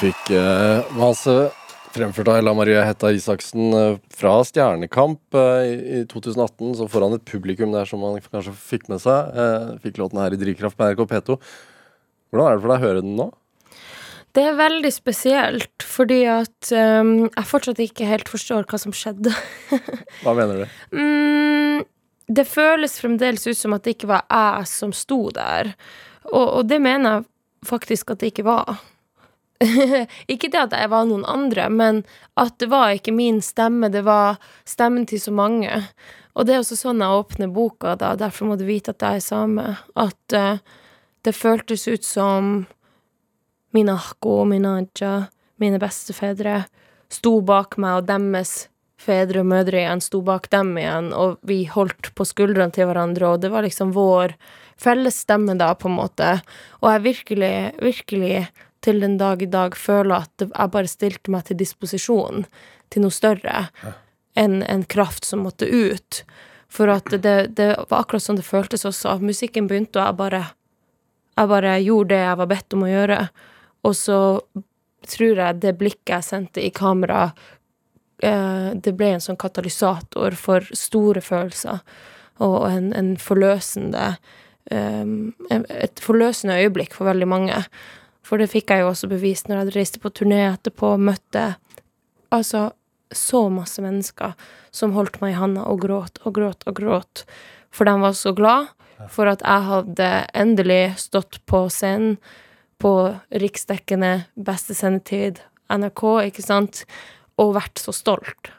fikk uh, masse fremført av Ella Marie Hetta Isaksen eh, fra Stjernekamp eh, i, i 2018, så foran et publikum der som man kanskje fikk med seg. Eh, fikk låten her i Drivkraft med NRK P2. Hvordan er det for deg å høre den nå? Det er veldig spesielt, fordi at um, jeg fortsatt ikke helt forstår hva som skjedde. <laughs> Hva mener du? Mm, det føles fremdeles ut som at det ikke var jeg som sto der. Og, og det mener jeg faktisk at det ikke var. <laughs> ikke det at jeg var noen andre, men at det var ikke min stemme, det var stemmen til så mange. Og det er også sånn jeg åpner boka, da, derfor må du vite at jeg er same. At uh, det føltes ut som mine akko, mine adja, mine bestefedre sto bak meg, og deres fedre og mødre igjen sto bak dem igjen, og vi holdt på skuldrene til hverandre, og det var liksom vår felles stemme da, på en måte. Og jeg virkelig, virkelig til den dag i dag føler at jeg bare stilte meg til disposisjon til noe større enn en kraft som måtte ut. For at det, det var akkurat sånn det føltes også. Musikken begynte, og jeg bare Jeg bare gjorde det jeg var bedt om å gjøre. Og så tror jeg det blikket jeg sendte i kamera, eh, det ble en sånn katalysator for store følelser. Og en, en forløsende um, Et forløsende øyeblikk for veldig mange. For det fikk jeg jo også bevist når jeg reiste på turné etterpå og møtte altså så masse mennesker som holdt meg i handa og gråt og gråt og gråt. For de var så glad for at jeg hadde endelig stått på scenen på riksdekkende beste sendetid, NRK, ikke sant, og vært så stolt.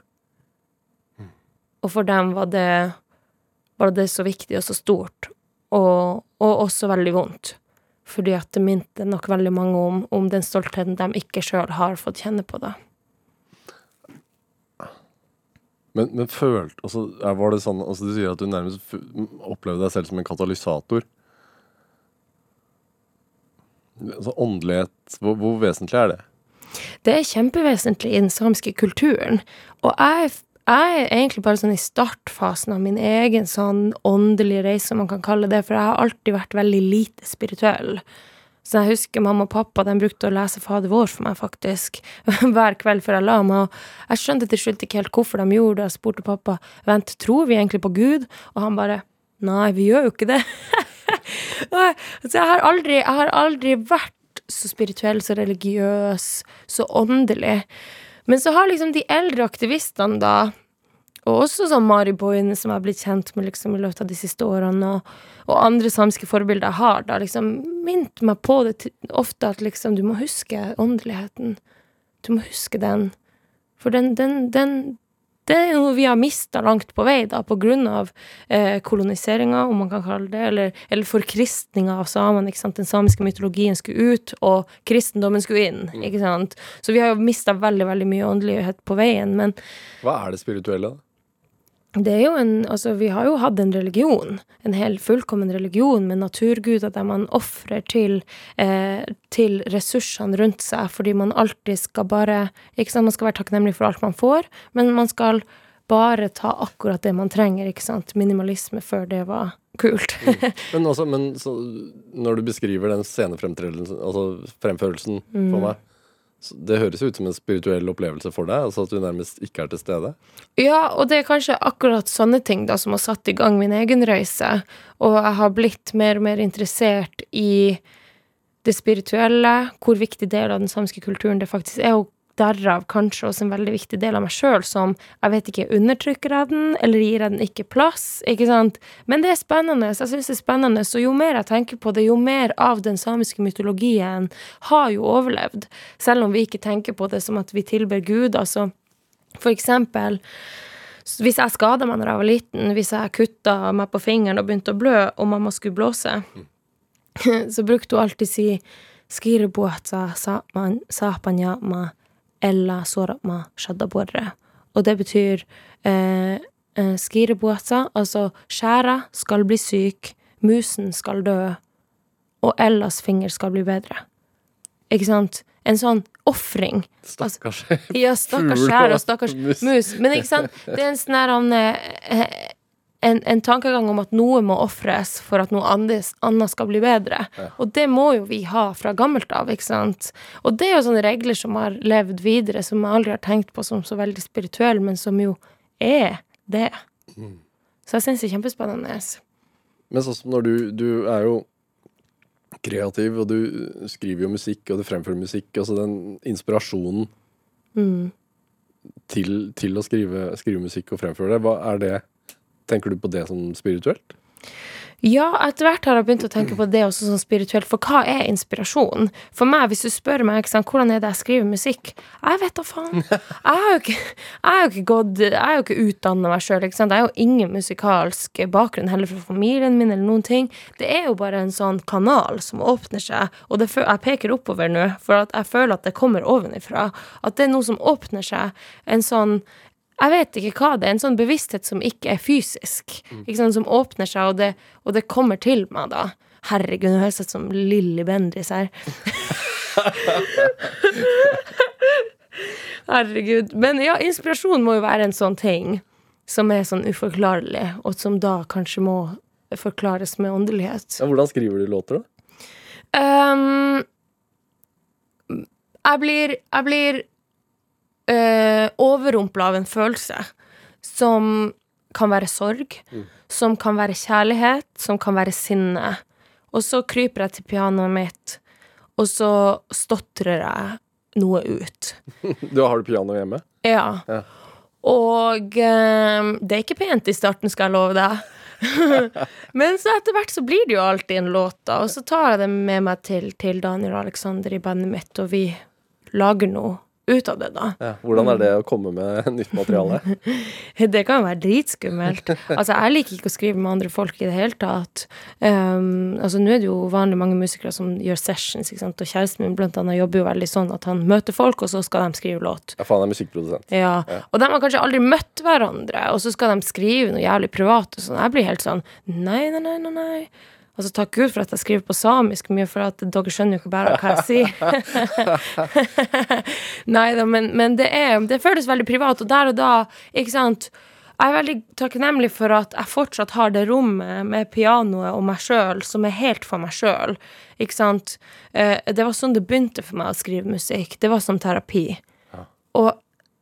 Og for dem var det, var det så viktig og så stort, og, og også veldig vondt. Fordi at det minte nok veldig mange om, om den stoltheten de ikke sjøl har fått kjenne på da. Men, men følt, altså, var det sånn, altså Du sier at du nærmest opplevde deg selv som en katalysator. Altså, åndelighet, hvor, hvor vesentlig er det? Det er kjempevesentlig i den samiske kulturen. Og jeg, jeg er egentlig bare sånn i startfasen av min egen sånn åndelige reise, om man kan kalle det, for jeg har alltid vært veldig lite spirituell. Så jeg husker mamma og pappa de brukte å lese Fader vår for meg, faktisk, <laughs> hver kveld før jeg la meg. Og jeg skjønte til slutt ikke helt hvorfor de gjorde det. Jeg spurte pappa vent, tror vi egentlig på Gud? Og han bare nei, vi gjør jo ikke det. <laughs> så jeg har aldri, jeg har aldri vært så spirituell, så religiøs, så åndelig. Men så har liksom de eldre aktivistene, da, og også sånn Mari Boine, som jeg har blitt kjent med liksom i løpet av de siste årene, og, og andre samiske forbilder jeg har, da liksom minnet meg på det ofte at liksom du må huske åndeligheten. Du må huske den. For den, den, den det er noe vi har mista langt på vei, da, på grunn av eh, koloniseringa, om man kan kalle det, eller, eller forkristninga av samene. ikke sant? Den samiske mytologien skulle ut, og kristendommen skulle inn. ikke sant? Så vi har jo mista veldig, veldig mye åndelighet på veien. Men Hva er det spirituelle? da? Det er jo en Altså, vi har jo hatt en religion, en hel fullkommen religion med naturguder der man ofrer til, eh, til ressursene rundt seg, fordi man alltid skal bare Ikke sant, man skal være takknemlig for alt man får, men man skal bare ta akkurat det man trenger, ikke sant. Minimalisme før det var kult. <laughs> Men, altså, men så, når du beskriver den scenefremtredelsen, altså fremførelsen Mm. for meg, det høres ut som en spirituell opplevelse for deg, altså at du nærmest ikke er til stede. Ja, og det er kanskje akkurat sånne ting da som har satt i gang min egen reise, og jeg har blitt mer og mer interessert i det spirituelle, hvor viktig del av den samiske kulturen det faktisk er, og derav kanskje også en veldig viktig del av meg sjøl som jeg vet ikke, undertrykker jeg den, eller gir jeg den ikke plass, ikke sant? Men det er spennende, jeg syns det er spennende, så jo mer jeg tenker på det, jo mer av den samiske mytologien har jo overlevd, selv om vi ikke tenker på det som at vi tilber Gud, altså for eksempel hvis jeg skada meg når jeg var liten, hvis jeg kutta meg på fingeren og begynte å blø, og mamma skulle blåse, <laughs> så brukte hun alltid si Skiribuatsa sapan- sapanyama ella sorama shadaborre. Og det betyr eh, eh, skiribuatsa, altså skjæra skal bli syk, musen skal dø, og Ellas finger skal bli bedre. Ikke sant? En sånn ofring. Stakkars. Ja, stakkars <laughs> skjær og stakkars mus. Men ikke sant, det er en sånn her eh, en, en tankegang om at noe må ofres for at noe annet, skal bli bedre. Og det må jo vi ha fra gammelt av, ikke sant. Og det er jo sånne regler som har levd videre, som jeg aldri har tenkt på som så veldig spirituelle, men som jo er det. Så jeg syns det er kjempespennende. Men sånn som når du Du er jo kreativ, og du skriver jo musikk, og du fremfører musikk. Altså den inspirasjonen til, til å skrive, skrive musikk og fremføre det, hva er det Tenker du på det som spirituelt? Ja, etter hvert har jeg begynt å tenke på det også som spirituelt. For hva er inspirasjon? For meg, hvis du spør meg sant, hvordan er det jeg skriver musikk Jeg vet da faen. <laughs> Jeg har jo ikke, jeg har ikke gått Jeg har jo ikke utdanna meg sjøl. Jeg har jo ingen musikalsk bakgrunn heller fra familien min eller noen ting. Det er jo bare en sånn kanal som åpner seg, og det, jeg peker oppover nå, for jeg føler at det kommer ovenifra. At det er noe som åpner seg. En sånn jeg vet ikke hva det er. En sånn bevissthet som ikke er fysisk. Ikke sant, Som åpner seg, og det, og det kommer til meg, da. Herregud, nå høres jeg ut som Lilly Bendriss her. <laughs> Herregud. Men ja, inspirasjon må jo være en sånn ting som er sånn uforklarlig, og som da kanskje må forklares med åndelighet. Ja, hvordan skriver du låter, da? Um, jeg blir Jeg blir uh, overrumpla av en følelse som kan være sorg, som kan være kjærlighet, som kan være sinne. Og så kryper jeg til pianoet mitt, og så stotrer jeg noe ut. <laughs> Du Har du piano hjemme? Ja. Ja. Og eh, det er ikke pent i starten, skal jeg love deg. <laughs> Men så etter hvert så blir det jo alltid en låt, da. Og så tar jeg det med meg til, til Daniel og Alexander i bandet mitt, og vi lager noe ut av det, da. Ja. Hvordan er det å komme med <laughs> nytt materiale? <laughs> Det kan jo være dritskummelt. Altså, jeg liker ikke å skrive med andre folk i det hele tatt. Um, altså, nå er det jo vanlig mange musikere som gjør sessions, ikke sant, og kjæresten min blant annet jobber jo veldig sånn at han møter folk, og så skal de skrive låt. Ja, faen, han er musikkprodusent. Ja, og de har kanskje aldri møtt hverandre, og så skal de skrive noe jævlig privat og sånn. Jeg blir helt sånn nei, nei, nei, nei, nei. Altså, takk Gud for at jeg skriver på samisk mye, for at dere skjønner jo ikke bare hva jeg sier. <laughs> nei da, men, men det, er, det føles veldig privat, og der og da, ikke sant Jeg er veldig takknemlig for at jeg fortsatt har det rommet med pianoet og meg sjøl, som er helt for meg sjøl. Ikke sant? Eh, det var sånn det begynte for meg å skrive musikk. Det var som terapi. Og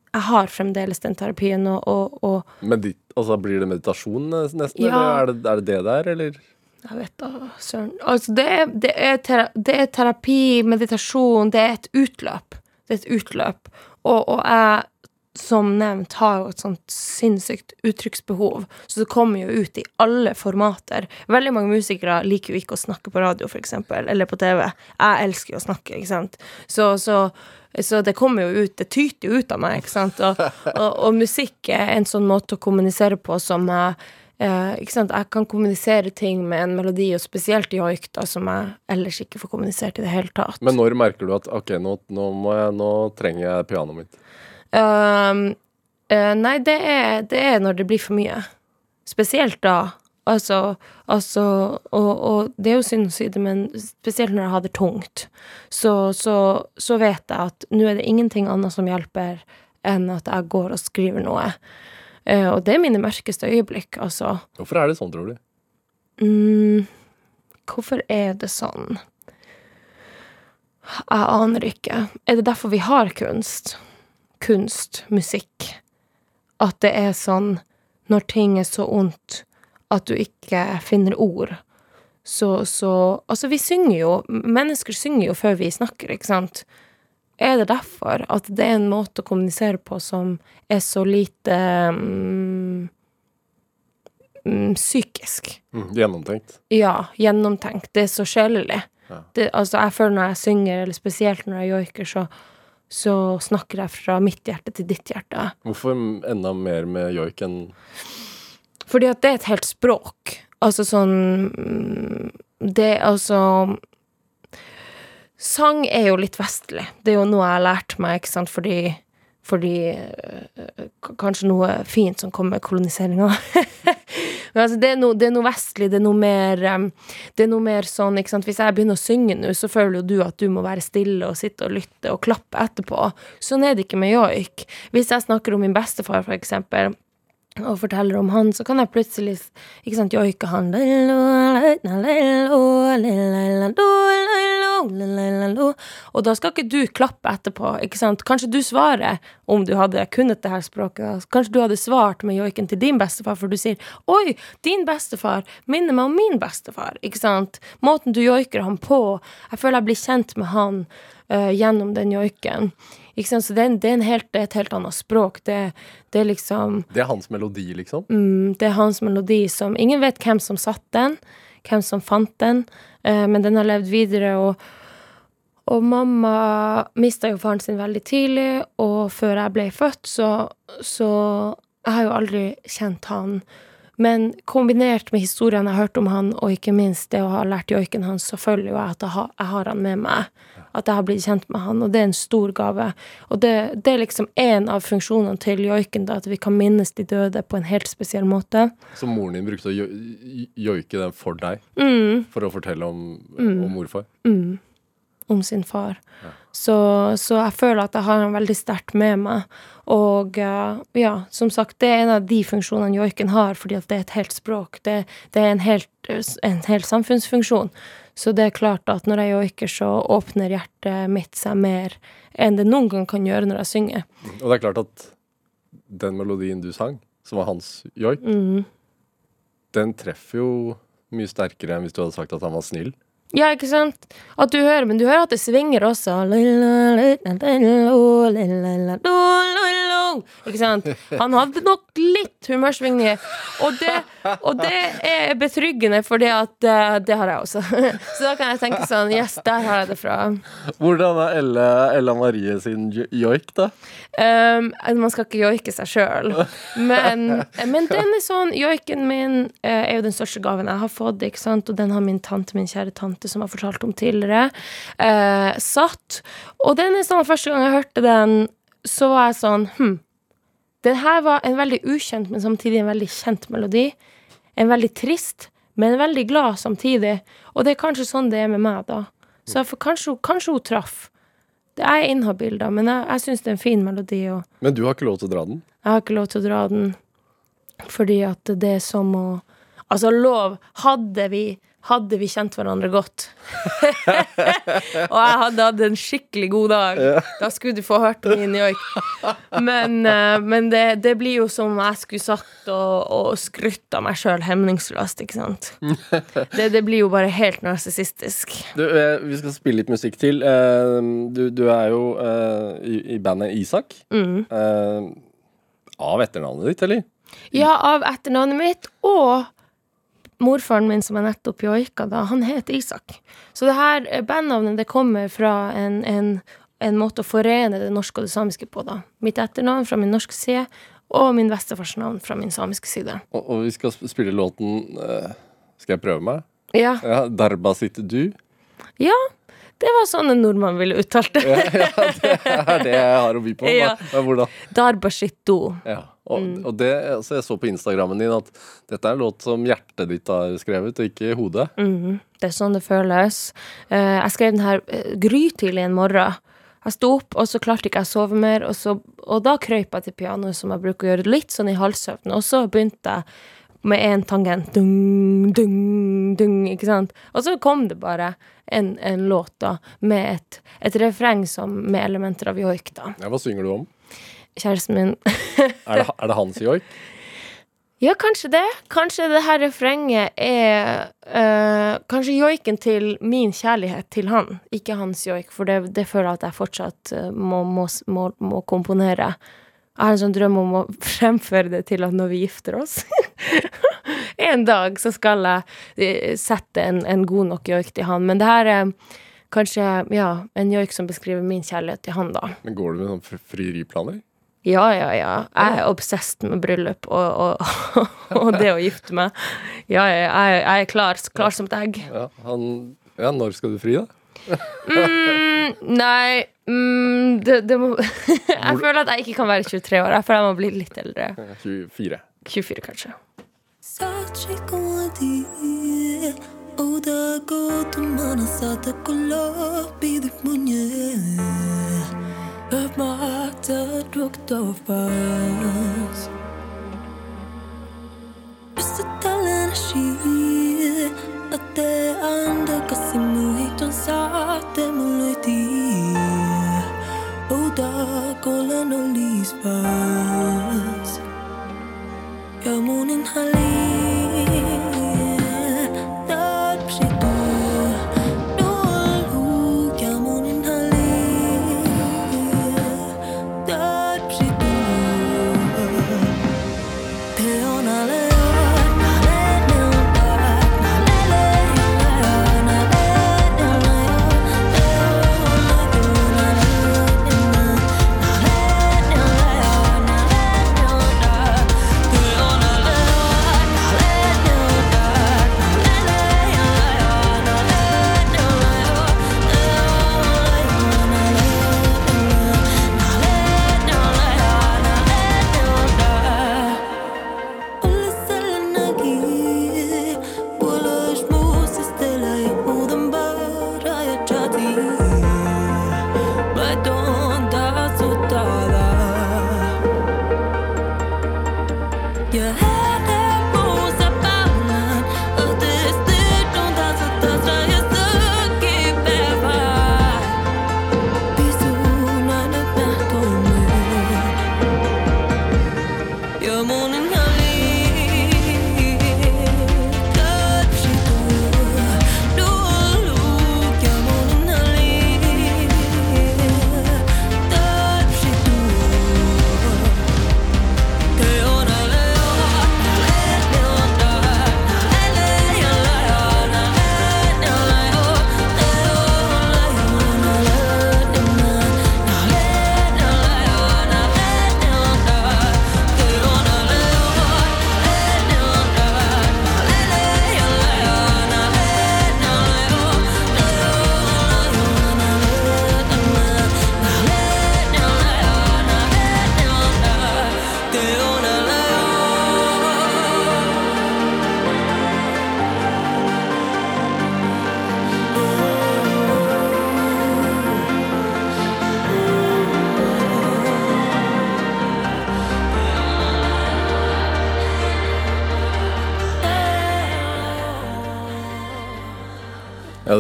jeg har fremdeles den terapien, og, og, og Medi altså, blir det meditasjon eh, nesten, Ja. eller er det, er det det der, eller? Jeg vet da, søren. Altså, det er, det, er terapi, det er terapi, meditasjon, det er et utløp. Det er et utløp. Og, og jeg, som nevnt, har jo et sånt sinnssykt uttrykksbehov, så det kommer jo ut i alle formater. Veldig mange musikere liker jo ikke å snakke på radio, eksempel, eller på TV. Jeg elsker jo å snakke, ikke sant. Så, så, så det kommer jo ut, det tyter jo ut av meg, ikke sant. Og, og, og musikk er en sånn måte å kommunisere på som jeg Eh? Jeg kan kommunisere ting med en melodi, og spesielt joik, da, som jeg ellers ikke får kommunisert i det hele tatt. Men når merker du at ok, nå, nå, må jeg, nå trenger jeg pianoet mitt? Um, eh, nei, det er, det er når det blir for mye. Spesielt da. Altså, altså og, og det er jo synd å si det, men spesielt når jeg har det tungt, så, så, så vet jeg at nå er det ingenting annet som hjelper enn at jeg går og skriver noe. Eh, og det er mine mørkeste øyeblikk, altså. Hvorfor er det sånn, tror du? Mm, hvorfor er det sånn? Jeg aner ikke. Er det derfor vi har kunst? Kunst, musikk. At det er sånn når ting er så ondt at du ikke finner ord. Så, så Altså, vi synger jo. Mennesker synger jo før vi snakker, ikke sant? Er det derfor at det er en måte å kommunisere på som er så lite mm, psykisk? Mm, gjennomtenkt. Ja, gjennomtenkt. Det er så sjelelig. Ja. Det, altså, jeg føler når jeg synger, eller spesielt når jeg joiker, så, så snakker jeg fra mitt hjerte til ditt hjerte. Hvorfor enda mer med joik enn Fordi at det er et helt språk. Altså sånn mm, Det altså Sang er jo litt vestlig. Det er jo noe jeg har lært meg, ikke sant, fordi fordi øh, Kanskje noe fint som kommer med koloniseringa. Men altså, det er, noe, det er noe vestlig, det er noe mer um, Det er noe mer sånn, ikke sant Hvis jeg begynner å synge nå, så føler jo du at du må være stille og sitte og lytte og klappe etterpå. Sånn er det ikke med joik. Hvis jeg snakker om min bestefar, for eksempel, og forteller om han, så kan jeg plutselig ikke sant, joike han Og da skal ikke du klappe etterpå, ikke sant. Kanskje du svarer, om du hadde kunnet det her språket, kanskje du hadde svart med joiken til din bestefar, for du sier 'oi, din bestefar minner meg om min bestefar', ikke sant. Måten du joiker han på. Jeg føler jeg blir kjent med han uh, gjennom den joiken. Ikke sant? Så det er, det er helt, det er et helt annet språk. Det, det er liksom Det er hans melodi, liksom. Mm, det er hans melodi som Ingen vet hvem som satt den, hvem som fant den, eh, men den har levd videre, og, og mamma mista jo faren sin veldig tidlig, og før jeg ble født, så, så Jeg har jo aldri kjent han. Men kombinert med historiene jeg har hørt om han, og ikke minst det å ha lært joiken hans, så føler jo jeg at jeg har, jeg har han med meg. At jeg har blitt kjent med han, og det er en stor gave. Og det, det er liksom en av funksjonene til joiken, da, at vi kan minnes de døde på en helt spesiell måte. Så moren din brukte å jo- joike den for deg, Mm, for å fortelle om, om morfar. mm, om sin far. Så, så jeg føler at jeg har han veldig sterkt med meg. Og eh, ja, som sagt, det er en av de funksjonene joiken har, fordi at det er et helt språk. Det, det er en helt, en helt samfunnsfunksjon. Så det er klart at når jeg joiker, så åpner hjertet mitt seg mer enn det noen gang kan gjøre når jeg synger. Og det er klart at den melodien du sang, som var hans joik, Mm. den treffer jo mye sterkere enn hvis du hadde sagt at han var snill. Ja, ikke sant? At du hører, men du hører at det svinger også. Ikke sant? Han hadde nok litt humørsvingninger, og det, og det er betryggende, for det, eh, det har jeg også. <laughs> Så da kan jeg tenke sånn Yes, der har jeg det fra. Hvordan er Ella, Ella Marie sin joik, da? Um, man skal ikke joike seg sjøl. Men, men den er sånn Joiken min eh, er jo den største gaven jeg har fått, ikke sant? og den har min tante, min kjære tante, som jeg har fortalt om tidligere, uh, satt. Og den er sånn første gang jeg hørte den, så var jeg sånn Hm. Den her var en veldig ukjent, men samtidig en veldig kjent melodi. En veldig trist, men veldig glad samtidig. Og det er kanskje sånn det er med meg, da. Så jeg kanskje, kanskje hun traff. Det er inhabil, da, men jeg, jeg syns det er en fin melodi, og Men du har ikke lov til å dra den? jeg har ikke lov til å dra den fordi at det er som å Altså, lov Hadde vi hadde vi kjent hverandre godt. <laughs> og jeg hadde hatt en skikkelig god dag. Da skulle du få hørt min joik. Men, eh, men det, det blir jo som om jeg skulle satt og, og skrytt av meg sjøl hemningsløst, ikke sant. <laughs> Det, det blir jo bare helt narsissistisk. Eh, vi skal spille litt musikk til. Eh, du, du er jo i, i bandet Isak. Mm. Av etternavnet ditt, eller? Ja, av etternavnet mitt og morfaren min som jeg nettopp joika, da, han het Isak. Så det her eh, bandnavnet det kommer fra en, en, en måte å forene det norske og det samiske på, da. Mitt etternavn fra min norske side, og min bestefars navn fra min samiske side. Og, og vi skal spille låten uh, Skal jeg prøve meg? Ja, Ja, Darba sitter du. ja det var sånn en nordmann ville uttalt det. Ja, Det er det jeg har å by på. <laughs> Ja. Ja. «Darba sitt du?» Ja. Og, Mm. og det, altså jeg så på Instagrammen din at dette er en låt som hjertet ditt har skrevet, og ikke hodet. Mm. Det er sånn det føles. Eh, jeg skrev den her uh, grytidlig en morgen. Jeg sto opp, og så klarte ikke jeg å sove mer, og, så, og da krøyp jeg til pianoet, som jeg bruker å gjøre, litt sånn i halvsøvn, og så begynte jeg med en tangent, dung, dung, dung, ikke sant? Og så kom det bare en, en låt da, med et, et refreng som, med elementer av joik da. Ja, hva synger du om? Kjæresten min Er det, er det hans joik? <laughs> Ja, kanskje det. Kanskje det her refrenget er uh, Kanskje joiken til min kjærlighet til han, ikke hans joik, for det, det føler jeg at jeg fortsatt eh, må, må, må, må komponere. Jeg har en sånn drøm om å <laughs> fremføre det til at når vi gifter oss <laughs> En dag så skal jeg eh, sette en, en god nok joik til han, men det her er kanskje ja, en joik som beskriver min kjærlighet til han, da. Men Går du med sånne fr- frieriplaner? Ja, ja, ja. Jeg er obsessed med bryllup og, og, <laughs> og det å gifte meg. Ja, ja, jeg, jeg er klar, klar som et egg. Ja, han, ja, når skal du fri, da? Mm, nei mm, det, det må <laughs> Jeg føler at jeg ikke kan være 23 år. Jeg føler jeg må bli litt eldre. 24. 24, kanskje. both of us. Ystävälleen shii, te anda kasi muhikton saate mulle tie. Outa kolan olis vas. Ja munin halii.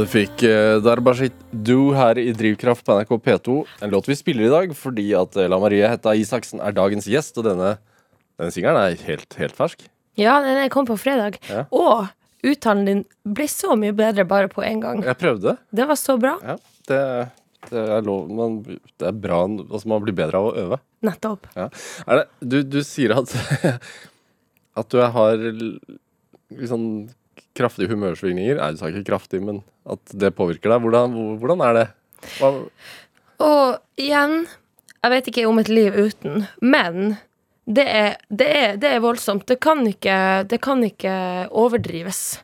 Fikk uh, Darbashit Du her i Drivkraft på NRK P2. En låt vi spiller i dag fordi at eh, La Marie Hetta Isaksen er dagens gjest, og denne, denne singelen er helt, helt fersk. Ja, den kom på fredag. Ja. Og uttalen din ble så mye bedre bare på én gang. Jeg prøvde. Det var så bra. Ja, det, det er lov man, Det er bra altså Man blir bedre av å øve. Nettopp. Ja. Det, du, du sier at <laughs> At du har litt sånn kraftige humørsvingninger. Nei, du sa ikke kraftig, men at det påvirker deg. Hvordan, hvordan er det? Hva, Og igjen, jeg vet ikke om et liv uten, men det er, det er, det er voldsomt. Det kan ikke, det kan ikke overdrives.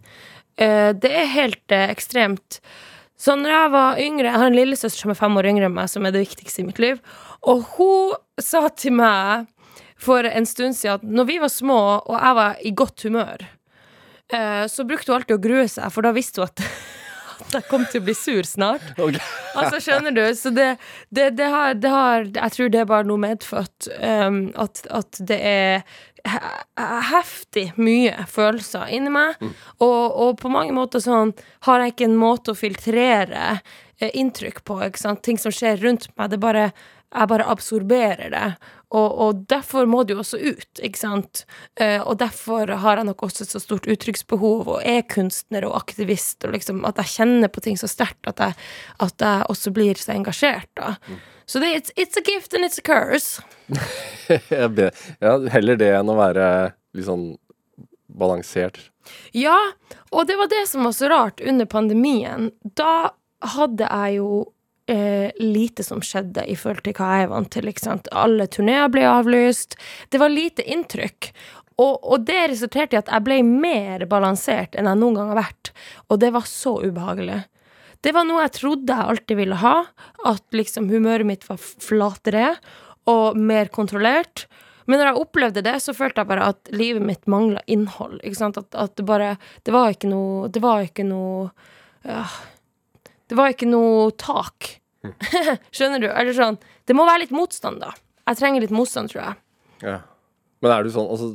Eh, Det er helt eh, ekstremt. Så når jeg var yngre Jeg har en lillesøster som er fem år yngre enn meg, som er det viktigste i mitt liv. Og hun sa til meg for en stund siden at når vi var små, og jeg var i godt humør, så brukte hun alltid å grue seg, for da visste hun at, <laughs> at jeg kom til å bli sur snart. Okay. Altså, skjønner du? Så det, det, det, har, det har Jeg tror det er bare noe medfødt. um, at, at det er heftig mye følelser inni meg. Og, og på mange måter sånn har jeg ikke en måte å filtrere eh, inntrykk på. Ting som skjer rundt meg. Det bare jeg bare absorberer det. Og, og derfor må det jo også ut, ikke sant? Eh, og derfor har jeg nok også et så stort uttrykksbehov, og er kunstner og aktivist, og liksom at jeg kjenner på ting så sterkt at at jeg også blir så engasjert, da. Så det, it's, it's a gift and it's a curse. <laughs> Ja, heller det enn å være litt sånn balansert. Ja, og det var det som var så rart under pandemien. Da hadde jeg jo eh, lite som skjedde i forhold til hva jeg er vant til. Ikke sant? Alle turneer ble avlyst. Det var lite inntrykk. Og, og det resulterte i at jeg ble mer balansert enn jeg noen gang har vært. Og det var så ubehagelig. Det var noe jeg trodde jeg alltid ville ha. At liksom humøret mitt var flatere og mer kontrollert. Men når jeg opplevde det, så følte jeg bare at livet mitt mangla innhold. Ikke sant? At, at det bare Det var ikke noe Det var ikke noe ja, Det var ikke noe tak. <laughs> Skjønner du? Eller sånn Det må være litt motstand, da. Jeg trenger litt motstand, tror jeg. Ja. Men er du sånn altså,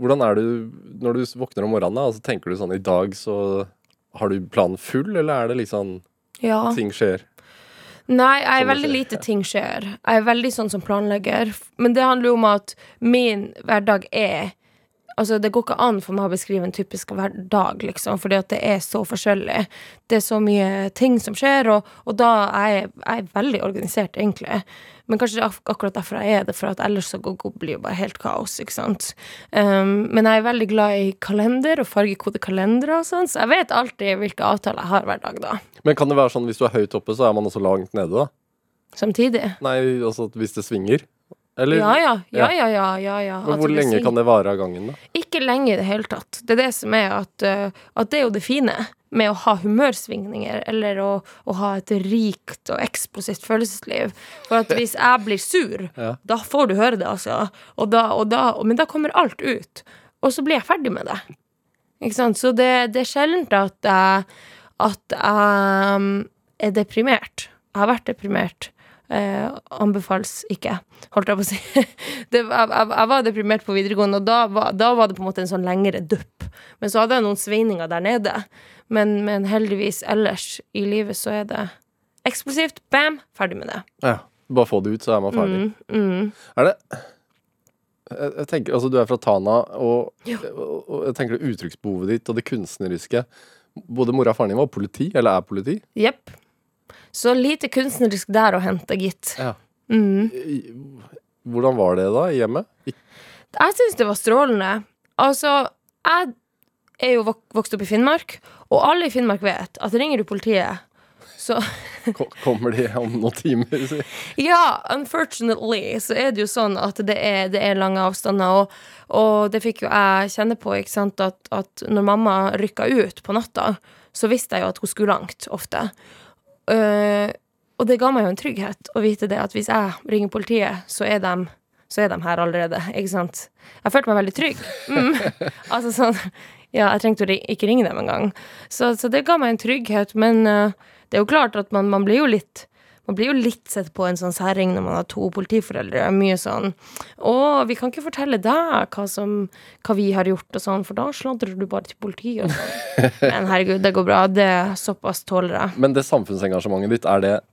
hvordan er du når du våkner om morgenen? da? Altså, tenker du sånn i dag så har du planen full, eller er det liksom Ja. ting skjer? Nei, jeg er veldig lite ting skjer. Jeg er veldig sånn som planlegger. Men det handler jo om at min hverdag er Altså, det går ikke an for meg å beskrive en typisk hverdag, liksom, fordi at det er så forskjellig. Det er så mye ting som skjer, og, og da er jeg, jeg er veldig organisert, egentlig. Men kanskje det er ak akkurat derfor jeg er det, for at ellers så går- blir det bare helt kaos, ikke sant. Um, men jeg er veldig glad i kalender og fargekodekalendere og sånn, så jeg vet alltid hvilke avtaler jeg har hver dag, da. Men kan det være sånn hvis du er høyt oppe, så er man også langt nede, da? Samtidig. Nei, altså hvis det svinger? Eller Ja, ja. Ja, Ja. ja, ja. ja. Men hvor lenge sving- kan det vare av gangen, da? Ikke lenge i det hele tatt. Det er det som er at, uh, at det er jo det fine med å ha humørsvingninger, eller å, å ha et rikt og eksplosivt følelsesliv. For at hvis jeg blir sur, <laughs> Ja. da får du høre det, altså. Og da, og da, men da kommer alt ut. Og så blir jeg ferdig med det. Ikke sant? Så det, det er sjelden at jeg, at jeg um, er deprimert. Jeg har vært deprimert. Eh, anbefales ikke, holdt jeg på å si. <laughs> det, jeg, jeg, jeg var deprimert på videregående, og da var, da var det på en måte en sånn lengre dupp. Men så hadde jeg noen sveininger der nede. Men, men heldigvis ellers i livet så er det eksplosivt. Bam! Ferdig med det. Ja. Bare få det ut, så er man ferdig. Mm, mm. Er det jeg, jeg tenker, altså Du er fra Tana, og, og, og jeg tenker det uttrykksbehovet ditt og det kunstneriske Både mora og faren din var politi, eller er politi. Jepp. Så lite kunstnerisk der å hente, gitt. Ja. Mm. Hvordan var det da hjemme? Jeg syns det var strålende. Altså, jeg er jo vok vokst opp i Finnmark, og alle i Finnmark vet at ringer du politiet, så <laughs> Kommer de om noen timer? Ja, unfortunately så er det jo sånn at det er, det er lange avstander, og, og det fikk jo jeg kjenne på, ikke sant, at, at når mamma rykka ut på natta, så visste jeg jo at hun skulle langt, ofte. Eh, og det ga meg jo en trygghet å vite det at hvis jeg ringer politiet, så er de, så er de her allerede, ikke sant. Jeg følte meg veldig trygg. Mm. <laughs> altså sånn Ja, jeg trengte å ikke ringe dem engang. Så, så det ga meg en trygghet, men uh, det er jo klart at man, man blir jo litt man blir jo litt sett på en sånn særing når man har to politiforeldre. Mye sånn 'Å, vi kan ikke fortelle deg hva, som, hva vi har gjort', og sånn, for da sladrer du bare til politiet og sånn. <laughs> Men herregud, det går bra. Det er såpass tåler jeg. Men det samfunnsengasjementet ditt, er det et-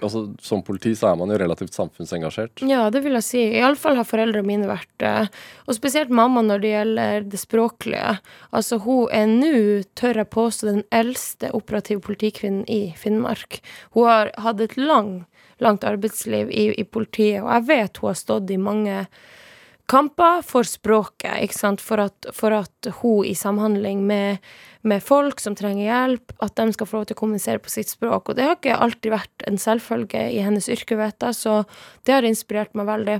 altså, Som politi så er man jo relativt samfunnsengasjert. Ja, det vil jeg si. Iallfall har foreldrene mine vært det. Og spesielt mamma når det gjelder det språklige. Altså, hun er nå, tør jeg påstå, den eldste operative politikvinnen i Finnmark. Hun har hatt et lang, langt arbeidsliv i, i politiet, og jeg vet hun har stått i mange kamper for språket, ikke sant? For at, for at hun i samhandling med, med folk som trenger hjelp, at de skal få lov til å kommunisere på sitt språk. Og det har ikke alltid vært en selvfølge i hennes yrke, vet jeg, så det har inspirert meg veldig.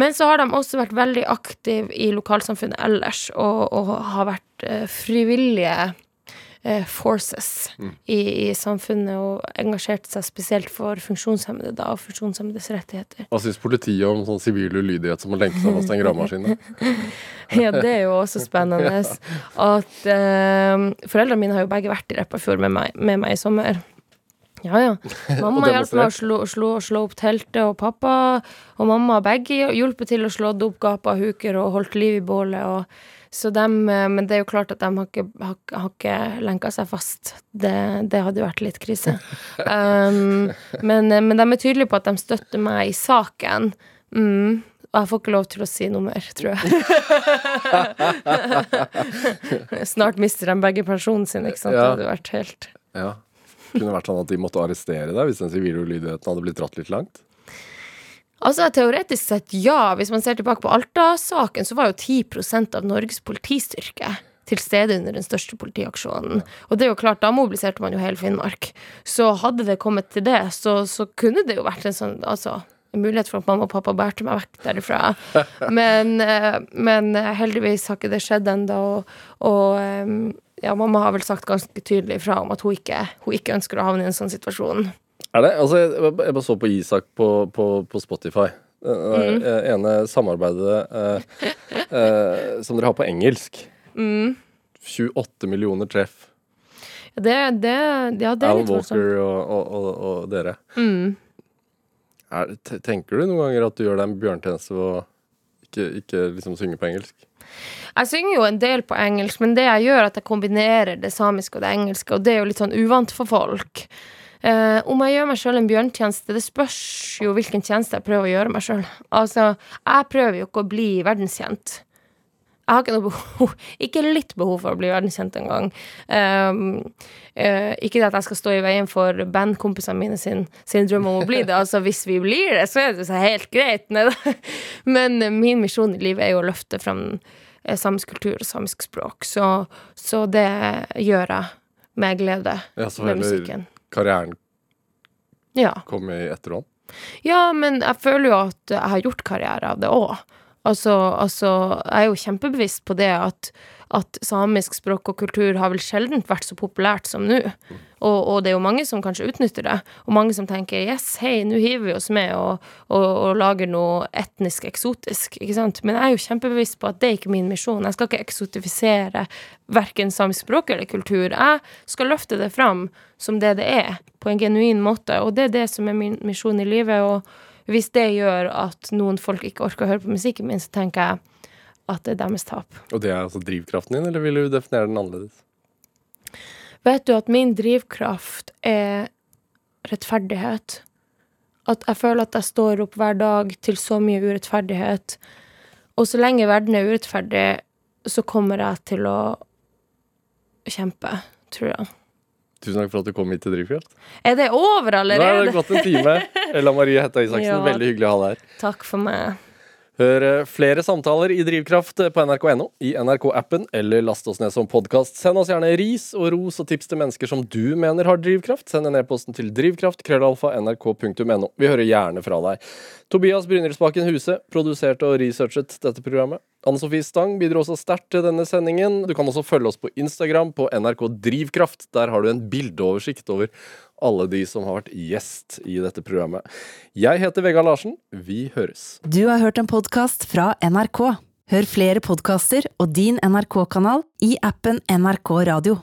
Men så har de også vært veldig aktive i lokalsamfunnet ellers, og, og har vært eh, frivillige eh, forces i, i samfunnet, og engasjerte seg spesielt for funksjonshemmede da, og funksjonshemmedes rettigheter. Hva syns politiet om sånn sivil ulydighet som å lenke seg fast i en gravemaskin? <laughs> Ja, det er jo også spennende. At eh, Foreldrene mine har jo begge vært i Repparfjord med meg, med meg i sommer. Ja, ja. <laughs> Mamma Og hjalp meg å slå, slå, slå opp teltet, og pappa og mamma begge hjulpet til å slå opp gapa huker og holdt liv i bålet. Og, så dem, eh, men det er jo klart at de har ikke, har, har ikke lenka seg fast. Det, det hadde jo vært litt krise. <laughs> Um, men, eh, men de er tydelige på at de støtter meg i saken. Mm. Og jeg får ikke lov til å si noe mer, tror jeg. <laughs> Snart mister de begge pensjonen sin, ikke sant? Ja. Det hadde vært helt Ja. Kunne vært sånn at de måtte arrestere deg hvis den sivile ulydigheten hadde blitt dratt litt langt? Altså, teoretisk sett, ja. Hvis man ser tilbake på Alta-saken, så var jo 10% av Norges politistyrke til stede under den største politiaksjonen. Og det er jo klart, da mobiliserte man jo hele Finnmark. Så hadde det kommet til det, så, så kunne det jo vært en sånn Altså, en mulighet for at mamma og pappa bærte meg vekk derifra. <laughs> Men, eh, men eh, heldigvis har ikke det skjedd ennå, og, og eh, ja, mamma har vel sagt ganske tydelig ifra om at hun ikke, hun ikke ønsker å havne i en sånn situasjon. Er det? Altså, jeg, jeg bare så på Isak på, på, på Spotify. Det Mm. ene samarbeidet eh, eh, som dere har på engelsk. Mm. 28 millioner treff. Det, det, ja, det er Alan litt. Walker og, og, og, og dere. Mm. Er, tenker du noen ganger at du gjør deg en bjørntjeneste ved å Ikke, ikke liksom synge på engelsk. Jeg synger jo en del på engelsk, men det jeg gjør, er at jeg kombinerer det samiske og det engelske, og det er jo litt sånn uvant for folk. Eh, om jeg gjør meg sjøl en bjørntjeneste, det spørs jo hvilken tjeneste jeg prøver å gjøre meg sjøl. Altså, jeg prøver jo ikke å bli verdenskjent. Jeg har ikke noe behov <laughs> Ikke litt behov for å bli verdenskjent engang. Um, uh, ikke det at jeg skal stå i veien for bandkompisene mine sin, sin drøm om å bli det. Altså, hvis vi blir det, så er det så helt greit. <laughs> Men min misjon i livet er jo å løfte fram uh, samisk kultur og samisk språk. Så, så det gjør jeg med glede Ja, med musikken. Karrieren Ja. komme i etterhånd. Ja, men jeg føler jo at jeg har gjort karriere av det òg. Altså, altså, jeg er jo kjempebevisst på det at, at samisk språk og kultur har vel sjelden vært så populært som nå. Og, og det er jo mange som kanskje utnytter det, og mange som tenker yes, hei, nå hiver vi oss med og, og, og lager noe etnisk eksotisk, ikke sant. Men jeg er jo kjempebevisst på at det er ikke min misjon. Jeg skal ikke eksotifisere verken samisk språk eller kultur. Jeg skal løfte det fram som det det er, på en genuin måte, og det er det som er min misjon i livet. og hvis det gjør at noen folk ikke orker å høre på musikken min, så tenker jeg at det er deres tap. Og det er altså drivkraften din, eller vil du definere den annerledes? Vet du at min drivkraft er rettferdighet? At jeg føler at jeg står opp hver dag til så mye urettferdighet. Og så lenge verden er urettferdig, så kommer jeg til å kjempe, tror jeg. Tusen takk for at du kom hit til Drivkraft. Er det over allerede? Nå er det gått en time. <laughs> Ella Marie Hetta Isaksen, Ja. veldig hyggelig å ha deg her. Takk for meg. Hør eh, flere samtaler i Drivkraft på nrk.no, i NRK-appen, eller last oss ned som podkast. Send oss gjerne ris og ros og tips til mennesker som du mener har drivkraft. Send en e-posten til drivkraft, krøllalfa, nrk.no. Vi hører gjerne fra deg. Tobias Brynildsbakken Huse produserte og researchet dette programmet. Anne Sofie Stang bidro også sterkt til denne sendingen. Du kan også følge oss på Instagram på NRK Drivkraft. Der har du en bildeoversikt over alle de som har vært gjest i dette programmet. Jeg heter Vegard Larsen. Vi høres. Du har hørt en podkast fra NRK. Hør flere podkaster og din NRK-kanal i appen NRK Radio.